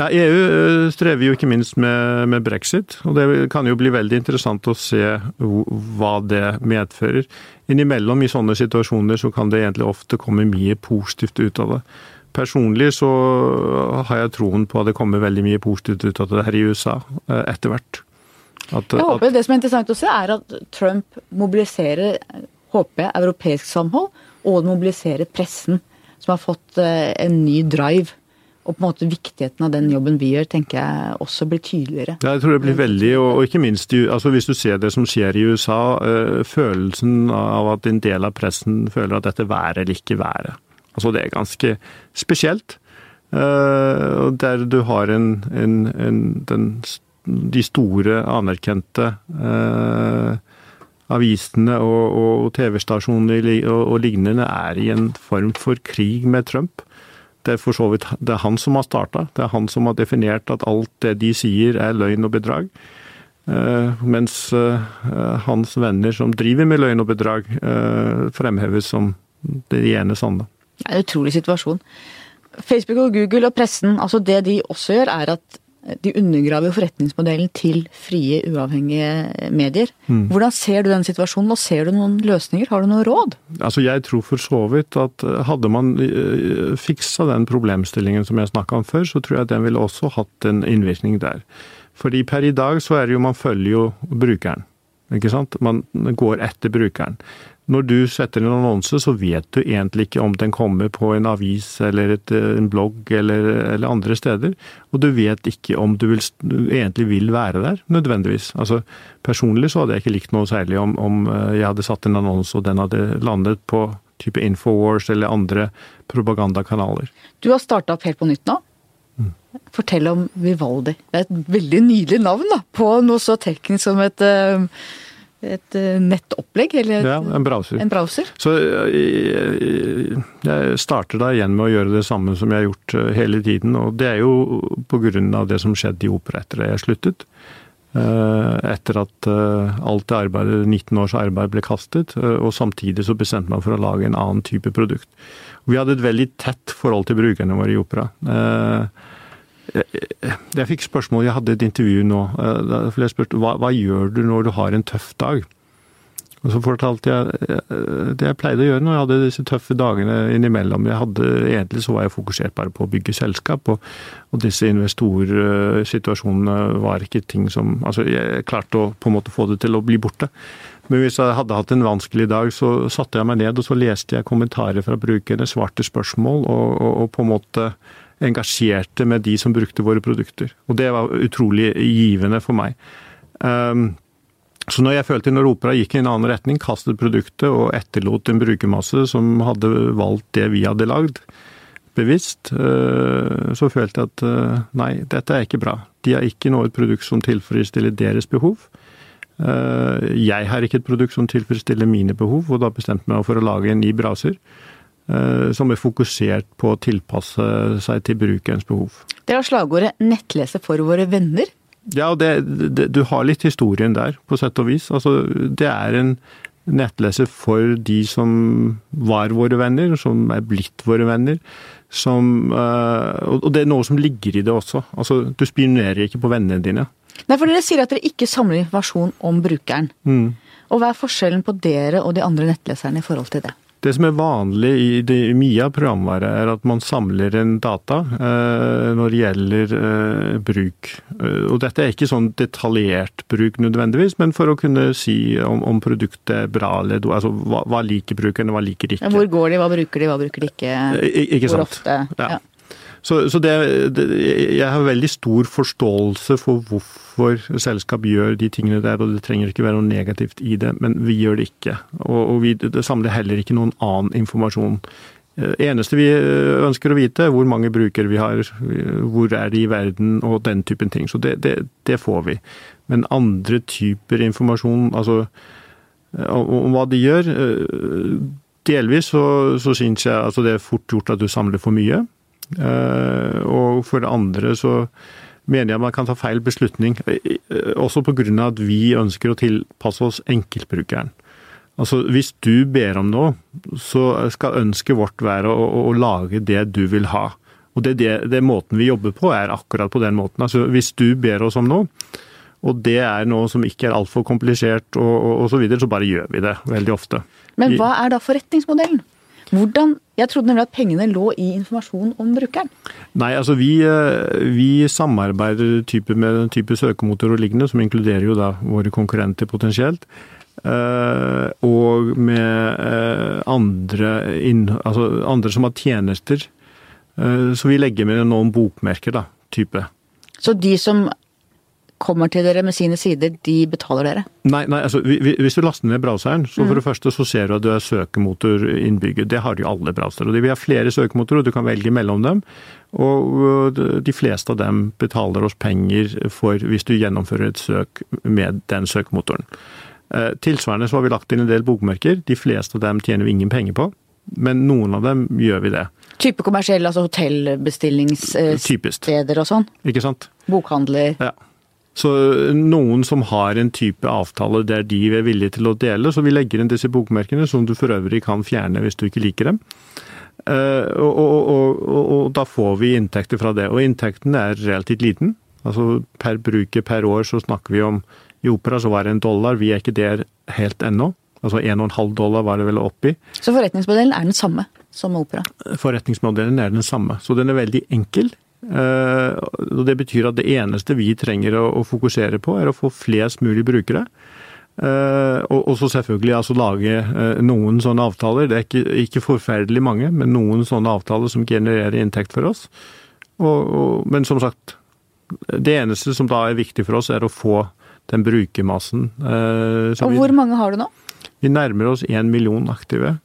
Ja, EU eh, strever jo ikke minst med, med, brexit, og det kan jo bli veldig interessant å se hva det medfører. Innimellom i sånne situasjoner så kan det egentlig ofte komme mye positivt ut av det. Personlig så har jeg troen på at det kommer veldig mye positivt ut av det her i USA eh, etter hvert. At, jeg håper at, Det som er interessant å se, er at Trump mobiliserer håper jeg, europeisk samhold, og mobiliserer pressen som har fått eh, en ny drive. Og på en måte viktigheten av den jobben vi gjør, tenker jeg også blir tydeligere. Ja, jeg tror det blir veldig, og, ikke minst altså hvis du ser det som skjer i USA, øh, følelsen av at en del av pressen føler at dette været eller ikke været. Altså det er ganske spesielt. Uh, der du har en, en, en den, de store, anerkjente uh, avisene og, og TV-stasjoner og, og lignende er i en form for krig med Trump. Det er for så vidt det er han som har starta. Det er han som har definert at alt det de sier er løgn og bedrag. Uh, mens uh, hans venner som driver med løgn og bedrag, uh, fremheves som det ene sanne. Det er en utrolig situasjon. Facebook og Google og pressen, altså det de også gjør, er at de undergraver jo forretningsmodellen til frie, uavhengige medier. Mm. Hvordan ser du den situasjonen, og ser du noen løsninger? Har du noe råd? Altså Jeg tror for så vidt at hadde man eh, fiksa den problemstillingen som jeg snakka om før, så tror jeg den ville også hatt en innvirkning der. Fordi per i dag så er det jo man følger jo brukeren. Ikke sant? Man går etter brukeren. Når du setter en annonse, så vet du egentlig ikke om den kommer på en avis eller et, en blogg eller, eller, andre steder. Og du vet ikke om du, vil, du, egentlig vil være der, nødvendigvis. Altså, Personlig så hadde jeg ikke likt noe særlig om, om eh, jeg hadde satt en annonse og den hadde landet på type Infowars eller andre propagandakanaler. Du har starta opp helt på nytt nå. Mm. Fortell om Vivaldi. Det er et veldig nydelig navn da, på noe så teknisk som et uh, et eh, nettopplegg? Eller ja, en browser. En browser. Så jeg, jeg starter da igjen med å gjøre det samme som jeg har gjort eh, hele tiden. Og det er jo pga. det som skjedde i Opera etter at jeg sluttet. Eh, etter at alt det arbeidet, 19 års arbeid ble kastet, og samtidig så bestemte man for å lage en annen type produkt. Vi hadde et veldig tett forhold til brukerne våre i Opera. Jeg fikk spørsmål, jeg hadde et intervju nå. Eh, for jeg spurte hva, hva gjør du når du har en tøff dag? Og så fortalte jeg eh, det jeg pleide å gjøre når jeg hadde disse tøffe dagene innimellom. Jeg hadde, egentlig så var jeg fokusert bare på å bygge selskap, og, og disse investorsituasjonene var ikke ting som Altså, jeg klarte å på en måte få det til å bli borte. Men hvis jeg hadde hatt en vanskelig dag, så satte jeg meg ned og så leste jeg kommentarer fra brukerne, svarte spørsmål, og, og, og på en måte engasjerte med de som brukte våre produkter. Og det var utrolig givende for meg. Um, så når jeg følte når Opera gikk i en annen retning, kastet produktet og etterlot en brukermasse som hadde valgt det vi hadde lagd, bevisst, uh, så følte jeg at uh, nei, dette er ikke bra. De har ikke noe et produkt som tilfredsstiller deres behov. Uh, jeg har ikke et produkt som tilfredsstiller mine behov, og da bestemte jeg meg for å lage en ny braser. Eh, som er fokusert på å tilpasse seg til brukerens behov. Det er slagordet 'nettlese for våre venner'. Ja, det, det, du har litt historien der, på sett og vis. Altså, det er en nettleser for de som var våre venner, som er blitt våre venner. Som, eh, og det er noe som ligger i det også. Altså, du spionerer ikke på vennene dine. Nei, for dere sier at dere ikke samler informasjon om brukeren. Mm. Og hva er forskjellen på dere og de andre nettleserne i forhold til det? Det som er vanlig i, det, mye av programvare, er at man samler en data eh, når det gjelder eh, bruk. Eh, og dette er ikke sånn detaljert bruk nødvendigvis, men for å kunne si om, om produktet er bra eller altså, hva, hva liker brukerne, hva liker de ikke. Hvor går de, hva bruker de, hva bruker de ikke? I, ikke hvor sant? ofte? Ja. ja. Så, så det, det, jeg har veldig stor forståelse for hvorfor selskap gjør de tingene der, og det trenger ikke være noe negativt i det, men vi gjør det ikke. Og, og vi det samler heller ikke noen annen informasjon. Det eh, eneste vi eh, ønsker å vite, er hvor mange brukere vi har, hvor er de i verden, og den typen ting. Så det, det, får vi. Men andre typer informasjon, altså eh, om hva de gjør Delvis så, så syns jeg altså det er fort gjort at du samler for mye. Eh, og for det andre så mener jeg man kan ta feil beslutning, eh, også pga. at vi ønsker å tilpasse oss enkeltbrukeren. Altså, Hvis du ber om noe, så skal ønsket vårt være å, å, å lage det du vil ha. Og det, det, det måten vi jobber på, er akkurat på den måten. Altså, Hvis du ber oss om noe, og det er noe som ikke er altfor komplisert og, og, og, så videre, så bare gjør vi det veldig ofte. Men hva er da forretningsmodellen? Hvordan Jeg trodde nemlig at pengene lå i informasjon om brukeren. Nei, altså vi, eh, vi samarbeider type med en type søkemotor og lignende, som inkluderer jo da våre konkurrenter potensielt. Eh, og med eh, andre, altså andre som har tjenester. Så vi legger med noen bokmerker, da, type. Så de som kommer til dere med sine sider, de betaler dere? Nei, nei altså hvis du laster ned browseren, så for mm. det første så ser du at du er søkemotor innbygget. Det har jo alle browsere. Vi har flere søkemotorer, og du kan velge mellom dem. Og de fleste av dem betaler oss penger for hvis du gjennomfører et søk med den søkemotoren. Eh, tilsvarende så har vi lagt inn en del bokmerker. De fleste av dem tjener vi ingen penger på, men noen av dem gjør vi det. Type kommersielle, altså hotellbestillingssteder og sånn? Ikke sant? Bokhandler? Ja. Så noen som har en type avtale der de er villige til å dele, så vi legger inn disse bokmerkene, som du for øvrig kan fjerne hvis du ikke liker dem. Eh, og, og, og, og, da får vi inntekter fra det. Og inntekten er relativt liten. Altså per bruker per år så snakker vi om I opera så var det en dollar, vi er ikke der helt ennå. Altså 1,5 dollar var det vel oppi. Så forretningsmodellen er den samme som opera? Forretningsmodellen er den samme. Så den er veldig enkel. Uh, og Det betyr at det eneste vi trenger å, fokusere på, er å få flest mulig brukere. Uh, og, så selvfølgelig altså lage uh, noen sånne avtaler. Det er ikke, ikke, forferdelig mange, men noen sånne avtaler som genererer inntekt for oss. Og, og, men som sagt, det eneste som da er viktig for oss, er å få den brukermassen. og hvor mange har du nå? Vi nærmer oss én million aktive.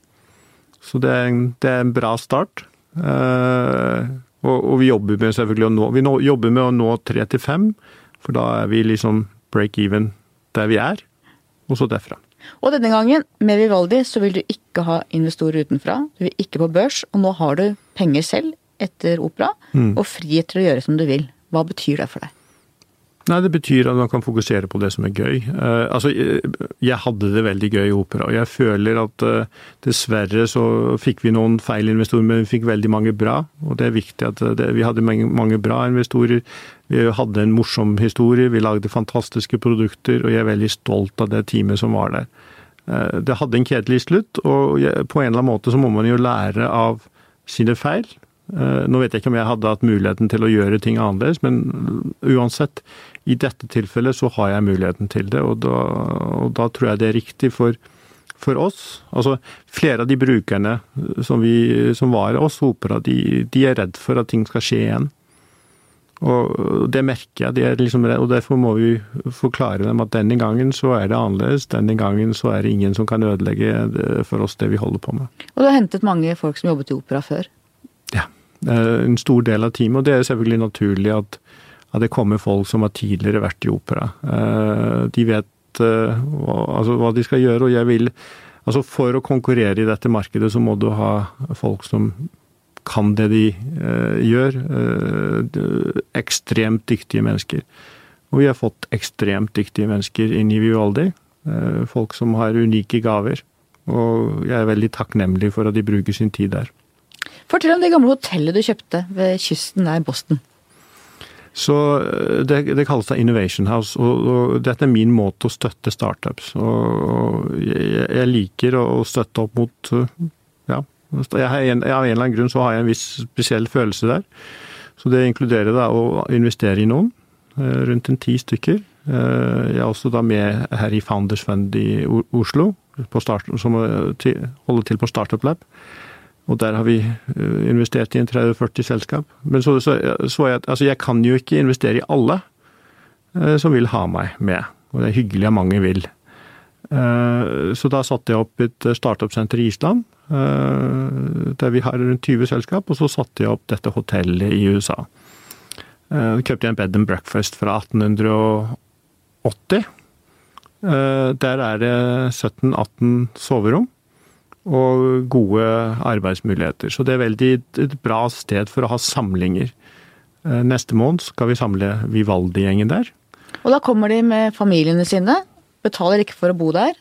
Så det er, en, det er en bra start. Og, og, vi jobber med selvfølgelig å nå, vi nå, jobber med å nå tre til fem, for da er vi liksom break even der vi er, og så derfra. Og denne gangen, med Vivaldi, så vil du ikke ha investorer utenfra. Du vil ikke på børs, og nå har du penger selv etter opera, mm. og frihet til å gjøre som du vil. Hva betyr det for deg? Nei, Det betyr at man kan fokusere på det som er gøy. Uh, altså, Jeg hadde det veldig gøy i opera, og jeg føler at uh, dessverre så fikk vi noen feil investorer, men vi fikk veldig mange bra. Og det er viktig at det, vi hadde mange, mange, bra investorer. Vi hadde en morsom historie, vi lagde fantastiske produkter, og jeg er veldig stolt av det teamet som var der. Uh, det hadde en kjedelig slutt, og jeg, på en eller annen måte så må man jo lære av sine feil. Nå vet jeg ikke om jeg hadde hatt muligheten til å gjøre ting annerledes, men uansett, i dette tilfellet så har jeg muligheten til det, og da, og da tror jeg det er riktig for, for, oss. Altså, flere av de brukerne som, vi, som var oss opera, de, de, er redd for at ting skal skje igjen. Og det merker jeg, liksom, og derfor må vi forklare dem at denne gangen så er det annerledes. Denne gangen så er det ingen som kan ødelegge for oss det vi holder på med. Og du har hentet mange folk som jobbet i opera før? Ja, en stor del av teamet. Og det er selvfølgelig naturlig at at det kommer folk som har tidligere vært i opera. Eh, de vet eh, hva, altså, hva de skal gjøre, og jeg vil Altså For å konkurrere i dette markedet, så må du ha folk som kan det de eh, gjør. Eh, ekstremt dyktige mennesker. Og vi har fått ekstremt dyktige mennesker inn i Vivaldi. Eh, folk som har unike gaver. Og jeg er veldig takknemlig for at de bruker sin tid der. Fortell om det gamle hotellet du kjøpte ved kysten der i Boston. Så eh, det, det, kalles da Innovation House, og, og, dette er min måte å støtte startups. Og, jeg, jeg, liker å støtte opp mot eh, Ja, jeg har en, av en eller annen grunn så har jeg en viss spesiell følelse der. Så det inkluderer da å investere i noen, eh, rundt en ti stykker. Jeg er også da med her i Founders Fund i Oslo, som holder til på Startup Lab. Og der har vi eh, investert i en 30-40 selskap. Men så, så, så jeg, altså jeg kan jo ikke investere i alle eh, som vil ha meg med. Og det er hyggelig at mange vil. Eh, så da satte jeg opp et startup-senter i Island, der vi har rundt 20 selskap. Og så satte jeg opp dette hotellet i USA. Da kjøpte jeg en bed and breakfast fra 1880. Der er det 17-18 soverom og gode arbeidsmuligheter. Så det er veldig et bra sted for å ha samlinger. Eh, neste måned skal vi samle Vivaldi-gjengen der. Og da kommer de med familiene sine, betaler ikke for å bo der,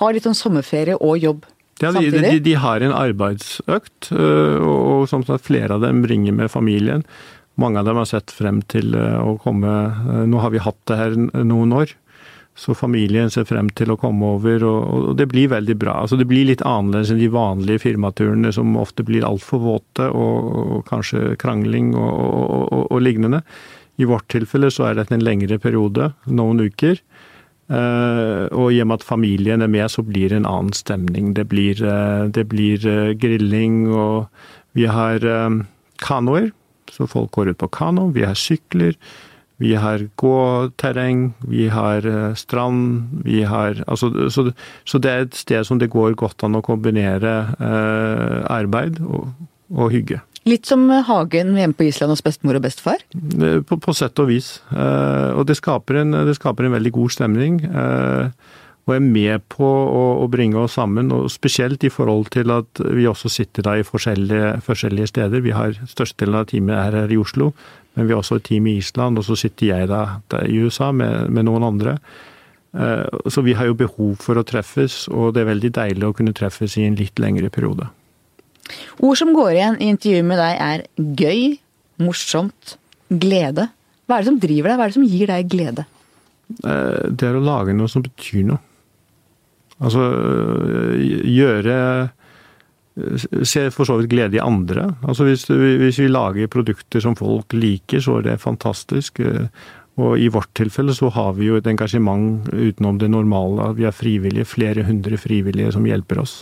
har litt sånn sommerferie og jobb ja, de, de, de, har en arbeidsøkt, eh, og som sagt flere av dem ringer med familien. Mange av dem har sett frem til eh, å komme Nå har vi hatt det her noen år. Så familien ser frem til å komme over, og, det blir veldig bra. Altså Det blir litt annerledes enn de vanlige firmaturene som ofte blir altfor våte, og, og, kanskje krangling og, og, lignende. I vårt tilfelle så er dette en lengre periode, noen uker. Uh, og i og med at familien er med, så blir det en annen stemning. Det blir, uh, det blir uh, grilling, og vi har kanoer, så folk går ut på kano. Vi har sykler. Vi har gåterreng, vi har eh, strand, vi har altså, så, så, det er et sted som det går godt an å kombinere eh, arbeid og, og, hygge. Litt som hagen hjemme på Island hos bestemor og bestefar? Eh, på, på sett og vis. Eh, og det skaper, en, det skaper, en, veldig god stemning. Eh, og er med på å, å, bringe oss sammen. og Spesielt i forhold til at vi også sitter da i forskjellige, forskjellige steder. Vi har Størstedelen av teamet her, her i Oslo, men vi har også et team i Island. Og så sitter jeg da, i USA med, med, noen andre. Eh, så vi har jo behov for å treffes, og det er veldig deilig å kunne treffes i en litt lengre periode. Ord som går igjen i intervjuet med deg er gøy, morsomt, glede. Hva er det som driver deg, hva er det som gir deg glede? Eh, det er å lage noe som betyr noe. Altså gjøre Se for så vidt glede i andre. Altså hvis, hvis, vi lager produkter som folk liker, så er det fantastisk. Og i vårt tilfelle så har vi jo et engasjement utenom det normale. Vi er frivillige, flere hundre frivillige som hjelper oss.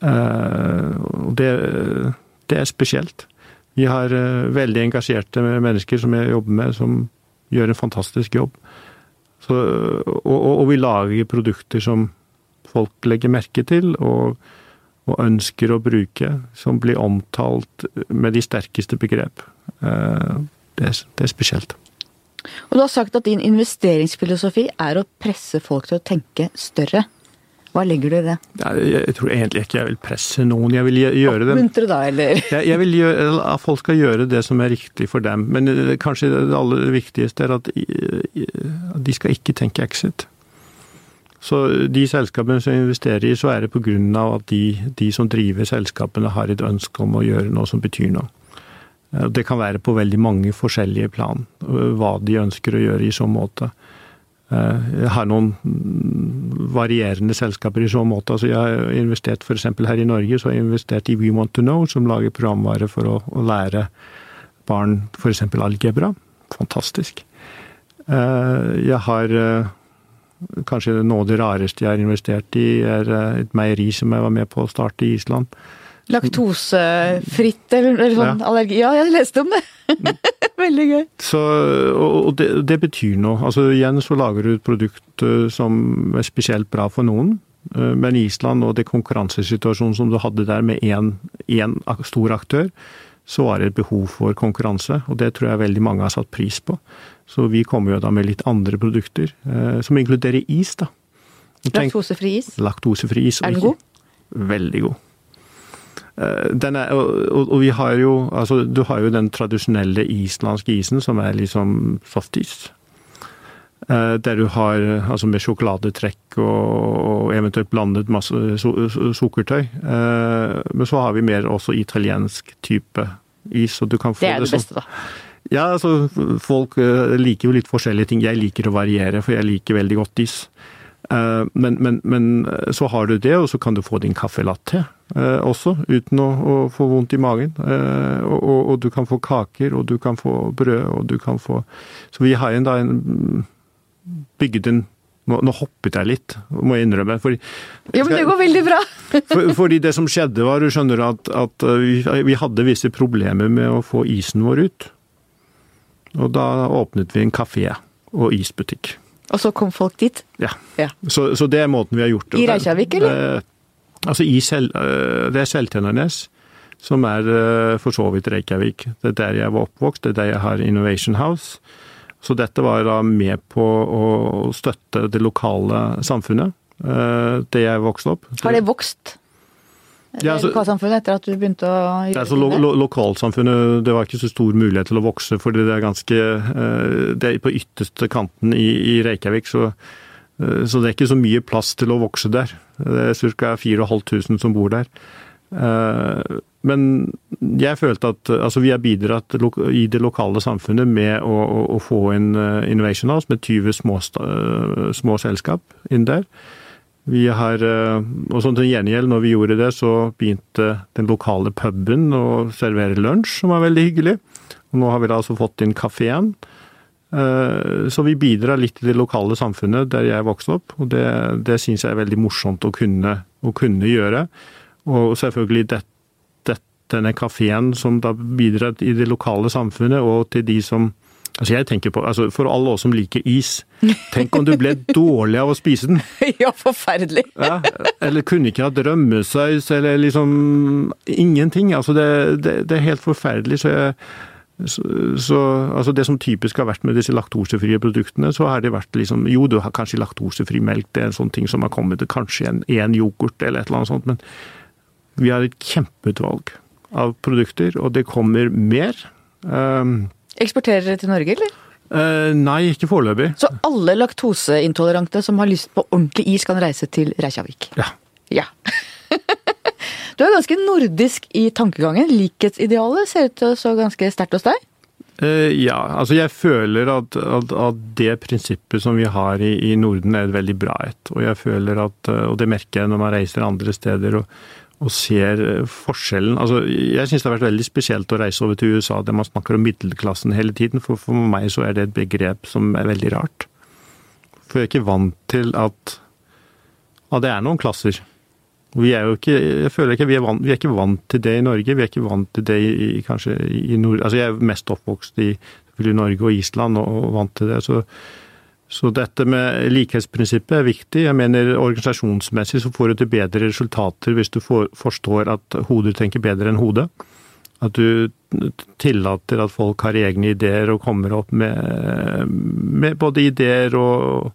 Eh, og det, det er spesielt. Vi har eh, veldig engasjerte mennesker som jeg jobber med, som gjør en fantastisk jobb. Så, og, og, vi lager produkter som folk legger merke til og, og, ønsker å bruke, som blir omtalt med de sterkeste begrep. Eh, det, det er spesielt. Og du har sagt at din investeringsfilosofi er å presse folk til å tenke større. Hva legger du i det? Jeg tror egentlig ikke jeg vil presse noen. Jeg vil gjøre det Oppmuntre da, eller? Jeg, vil gjøre, at folk skal gjøre det som er riktig for dem. Men eh, kanskje det aller viktigste er at de skal ikke tenke exit. Så de selskapene som investerer i, så er det pga. at de, de, som driver selskapene har et ønske om å gjøre noe som betyr noe. Det kan være på veldig mange forskjellige plan, hva de ønsker å gjøre i så måte. Eh, jeg har noen varierende selskaper i så måte. Altså jeg har investert f.eks. her i Norge, så har jeg investert i We Want To Know, som lager programvare for å, å lære barn f.eks. algebra. Fantastisk. Eh, jeg har eh, Kanskje noe av det rareste jeg har investert i, er et meieri som jeg var med på å starte i Island. Laktosefritt eller, eller sånn ja. allergi? Ja, jeg leste om det! Veldig gøy. Så, og det, det, betyr noe. Altså Igjen så lager du et produkt eh, som er spesielt bra for noen. Eh, men Island og det konkurransesituasjonen som du hadde der med én stor aktør, så var det et behov for konkurranse. Og det tror jeg veldig mange har satt pris på. Så vi kommer jo da med litt andre produkter, eh, som inkluderer is, da. Laktosefri is? Laktosefri is. Er den god? Veldig god. Eh, er, og, og, vi har jo altså Du har jo den tradisjonelle islandske isen, som er liksom softis. Eh, der du har altså med sjokoladetrekk og, og eventuelt blandet masse sukkertøy. Eh, men så har vi mer også italiensk type is. Så du kan få det er det, det beste, da. Ja, altså folk liker jo litt forskjellige ting. Jeg liker å variere, for jeg liker veldig godt is. Eh, men, men, men, eh, så har du det, og så kan du få din kaffe latte eh, også, uten å, å, få vondt i magen. Og, og, og, du kan få kaker, og du kan få brød, og du kan få Så vi har en, da en bygd en nå, nå, hoppet jeg litt, må jeg innrømme. Fordi, jo, men det går veldig bra! for, fordi det som skjedde var, du skjønner at, at vi, vi, hadde visse problemer med å få isen vår ut. Og da åpnet vi en kafé og isbutikk. Og så kom folk dit? Ja. ja. Så, så, det er måten vi har gjort det I Reykjavik, eller? Eh, altså i Sel, eh, Det er Seltjenarnes, som er eh, for så vidt Reykjavik. Det er der jeg var oppvokst, det er der jeg har Innovation House. Så dette var da med på å støtte det lokale samfunnet, eh, det jeg vokste opp. Har det vokst? Ja, altså, lokalsamfunnet etter at du begynte å gjøre altså, lo, lo, Lokalsamfunnet det var ikke så stor mulighet til å vokse, fordi det er ganske eh, Det er på ytterste kanten i, i Reykjavik, så, eh, så, det er ikke så mye plass til å vokse der. Det er ca. 4500 som bor der. Eh, men jeg følte at altså vi har bidratt i det lokale samfunnet med å, å, å få inn Innovation House med 20 små, små selskap inn der. Vi har, eh, og sånn til gjengjeld, når vi gjorde det, så begynte den lokale puben å servere lunsj, som var veldig hyggelig. Og nå har vi da altså fått inn kafeen. Eh, så vi bidrar litt til det lokale samfunnet der jeg vokste opp, og det, det syns jeg er veldig morsomt å kunne, å kunne gjøre. Og selvfølgelig det, det, denne kafeen som da bidrar i det lokale samfunnet, og til de som Altså jeg tenker på, altså For alle oss som liker is, tenk om du ble dårlig av å spise den? Ja, forferdelig. Ja, eller kunne ikke hatt rømmesaus, eller liksom ingenting. Altså det, det, det, er helt forferdelig. Så jeg, Så, så, altså Det som typisk har vært med disse laktosefrie produktene, så har det vært liksom Jo, du har kanskje laktosefri melk, det er en sånn ting som har kommet, kanskje en, en yoghurt eller et eller annet sånt, men vi har et kjempeutvalg av produkter, og det kommer mer. Um, Eksporterer dere til Norge, eller? uh, nei, ikke foreløpig. Så alle laktoseintolerante som har lyst på ordentlig is, kan reise til Reykjavik? Ja. Ja. du er ganske nordisk i tankegangen. Likhetsidealet ser ut til å stå ganske sterkt hos deg. Eh, ja, altså jeg føler at, at, at, det prinsippet som vi har i, i, Norden er et veldig bra et. Og jeg føler at, eh, og det merker jeg når man reiser andre steder og, og ser eh, forskjellen. Altså, jeg syns det har vært veldig spesielt å reise over til USA der man snakker om middelklassen hele tiden. For, for meg så er det et begrep som er veldig rart. For jeg er ikke vant til at, ja, det er noen klasser. Vi er jo ikke, jeg føler ikke vi er, vant, vi er ikke vant til det i Norge. Vi er ikke vant til det i, kanskje i nord... Altså jeg er mest oppvokst i Norge og Island og, og vant til det. Så, så, dette med likhetsprinsippet er viktig. Jeg mener Organisasjonsmessig så får du til bedre resultater hvis du forstår at hodet tenker bedre enn hodet. At du tillater at folk har egne ideer og kommer opp med, med både ideer og,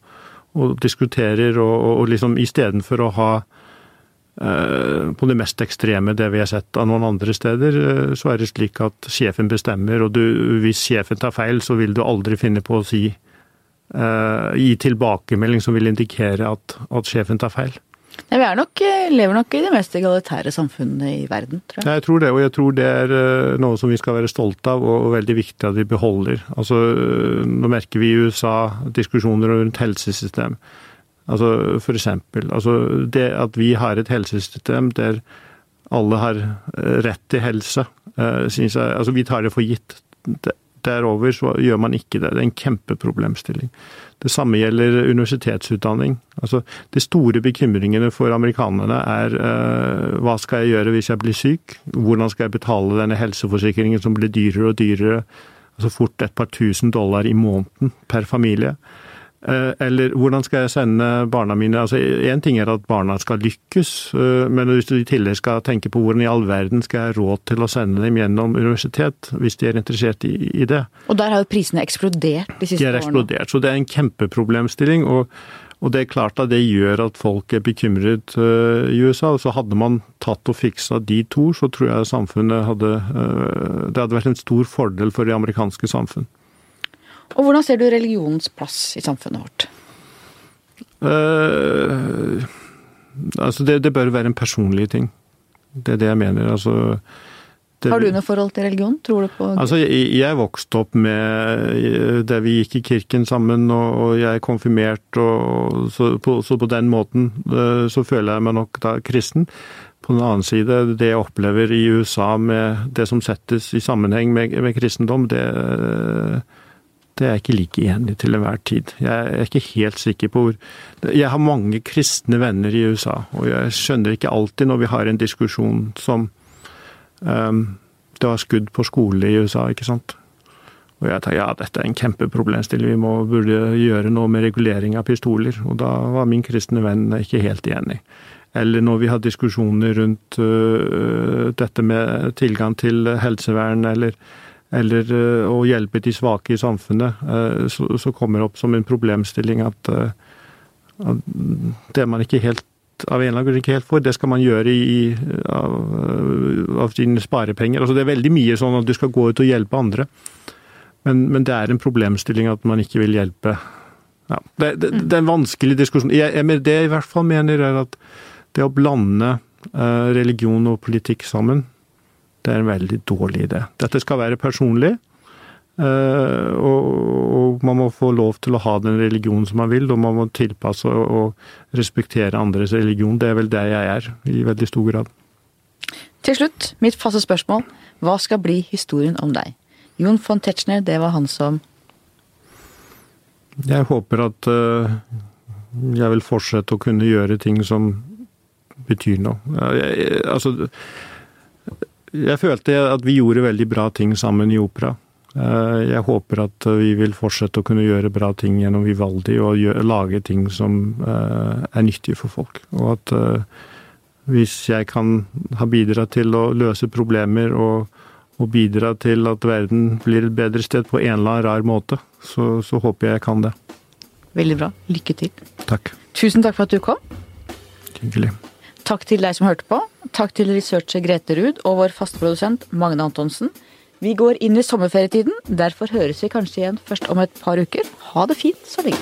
og diskuterer, og, og liksom istedenfor å ha Eh, på det mest ekstreme, det vi har sett av noen andre steder, eh, så er det slik at sjefen bestemmer, og du, hvis sjefen tar feil, så vil du aldri finne på å si Gi tilbakemelding som vil indikere at, at sjefen tar feil. Nei, vi nok, lever nok i det mest egalitære samfunnet i verden, tror jeg. Jeg tror det, og jeg tror det er noe som vi skal være stolte av, og, veldig viktig at vi beholder. Altså, Nå merker vi i USA diskusjoner rundt helsesystem. Altså for eksempel altså det at vi har et helsesystem der alle har eh, rett til helse, eh, jeg Altså vi tar det for gitt. Derover så gjør man ikke det. Det er en kjempeproblemstilling. Det samme gjelder universitetsutdanning. Altså, de store bekymringene for amerikanerne er uh, hva skal jeg gjøre hvis jeg blir syk? Hvordan skal jeg betale denne helseforsikringen som blir dyrere og dyrere? Altså fort et par tusen dollar i måneden per familie. Eh, eller hvordan skal jeg sende barna mine Altså, Én ting er at barna skal lykkes, eh, men hvis du i tillegg skal tenke på hvordan i all verden skal jeg ha råd til å sende dem gjennom universitet, hvis de er interessert i, i det. Og der har jo prisene eksplodert de siste årene. De har eksplodert, så det er en kjempeproblemstilling. og og det er klart at det gjør at folk er bekymret uh, i USA. og så Hadde man tatt og fiksa de to, så tror jeg samfunnet hadde uh, Det hadde vært en stor fordel for det amerikanske samfunn. Og hvordan ser du religionens plass i samfunnet vårt? Uh, altså det, det, bør være en personlig ting. Det er det jeg mener. Altså, det, Har du noe forhold til religion? Tror du på Altså, jeg, jeg vokste opp med der vi gikk i kirken sammen, og, og jeg er konfirmert, og, så, på, så, på, den måten uh, så føler jeg meg nok da kristen. På den annen side, det jeg opplever i USA med det som settes i sammenheng med, med kristendom, det det er jeg ikke like enig til enhver tid. Jeg er ikke helt sikker på hvor Jeg har mange kristne venner i USA, og jeg skjønner ikke alltid når vi har en diskusjon som um, Det var skudd på skole i USA, ikke sant. Og jeg tenker ja, dette er en kjempeproblemstilling, vi må, burde gjøre noe med regulering av pistoler. Og da var min kristne venn ikke helt enig. Eller når vi har diskusjoner rundt uh, dette med tilgang til helsevern, eller eller eh, å hjelpe de svake i samfunnet, eh, så, så kommer det opp som en problemstilling at, eh, at det man ikke helt av en eller annen grunn ikke helt får, det skal man gjøre i, av, av sine sparepenger. Altså det er veldig mye sånn at du skal gå ut og hjelpe andre. Men, men det er en problemstilling at man ikke vil hjelpe. Ja, det, det, det, er en vanskelig diskusjon. Jeg, jeg, det jeg i hvert fall mener, er at det å blande religion og politikk sammen, det er en veldig dårlig idé. Dette skal være personlig. Eh, og man må få lov til å ha den religionen som man vil, og man må tilpasse og respektere andres religion. Det er vel det jeg er, i veldig stor grad. Til slutt, mitt faste spørsmål. Hva skal bli historien om deg? Jon von Tetzschner, det var han som Jeg håper at eh, jeg vil fortsette å kunne gjøre ting som betyr noe. Jeg, altså jeg følte at vi gjorde veldig bra ting sammen i opera. Eh, jeg håper at vi vil fortsette å kunne gjøre bra ting gjennom Vivaldi og lage ting som eh, er nyttige for folk. Og at eh, hvis jeg kan ha bidratt til å løse problemer og, og bidra til at verden blir et bedre sted på en eller annen rar måte, så, så håper jeg jeg kan det. Veldig bra. Lykke til. Takk. Tusen takk for at du kom. Hyggelig. Takk til deg som hørte på. Takk til researcher Grete Ruud og vår faste produsent Magne Antonsen. Vi går inn i sommerferietiden, derfor høres vi kanskje igjen først om et par uker. Ha det fint så lenge.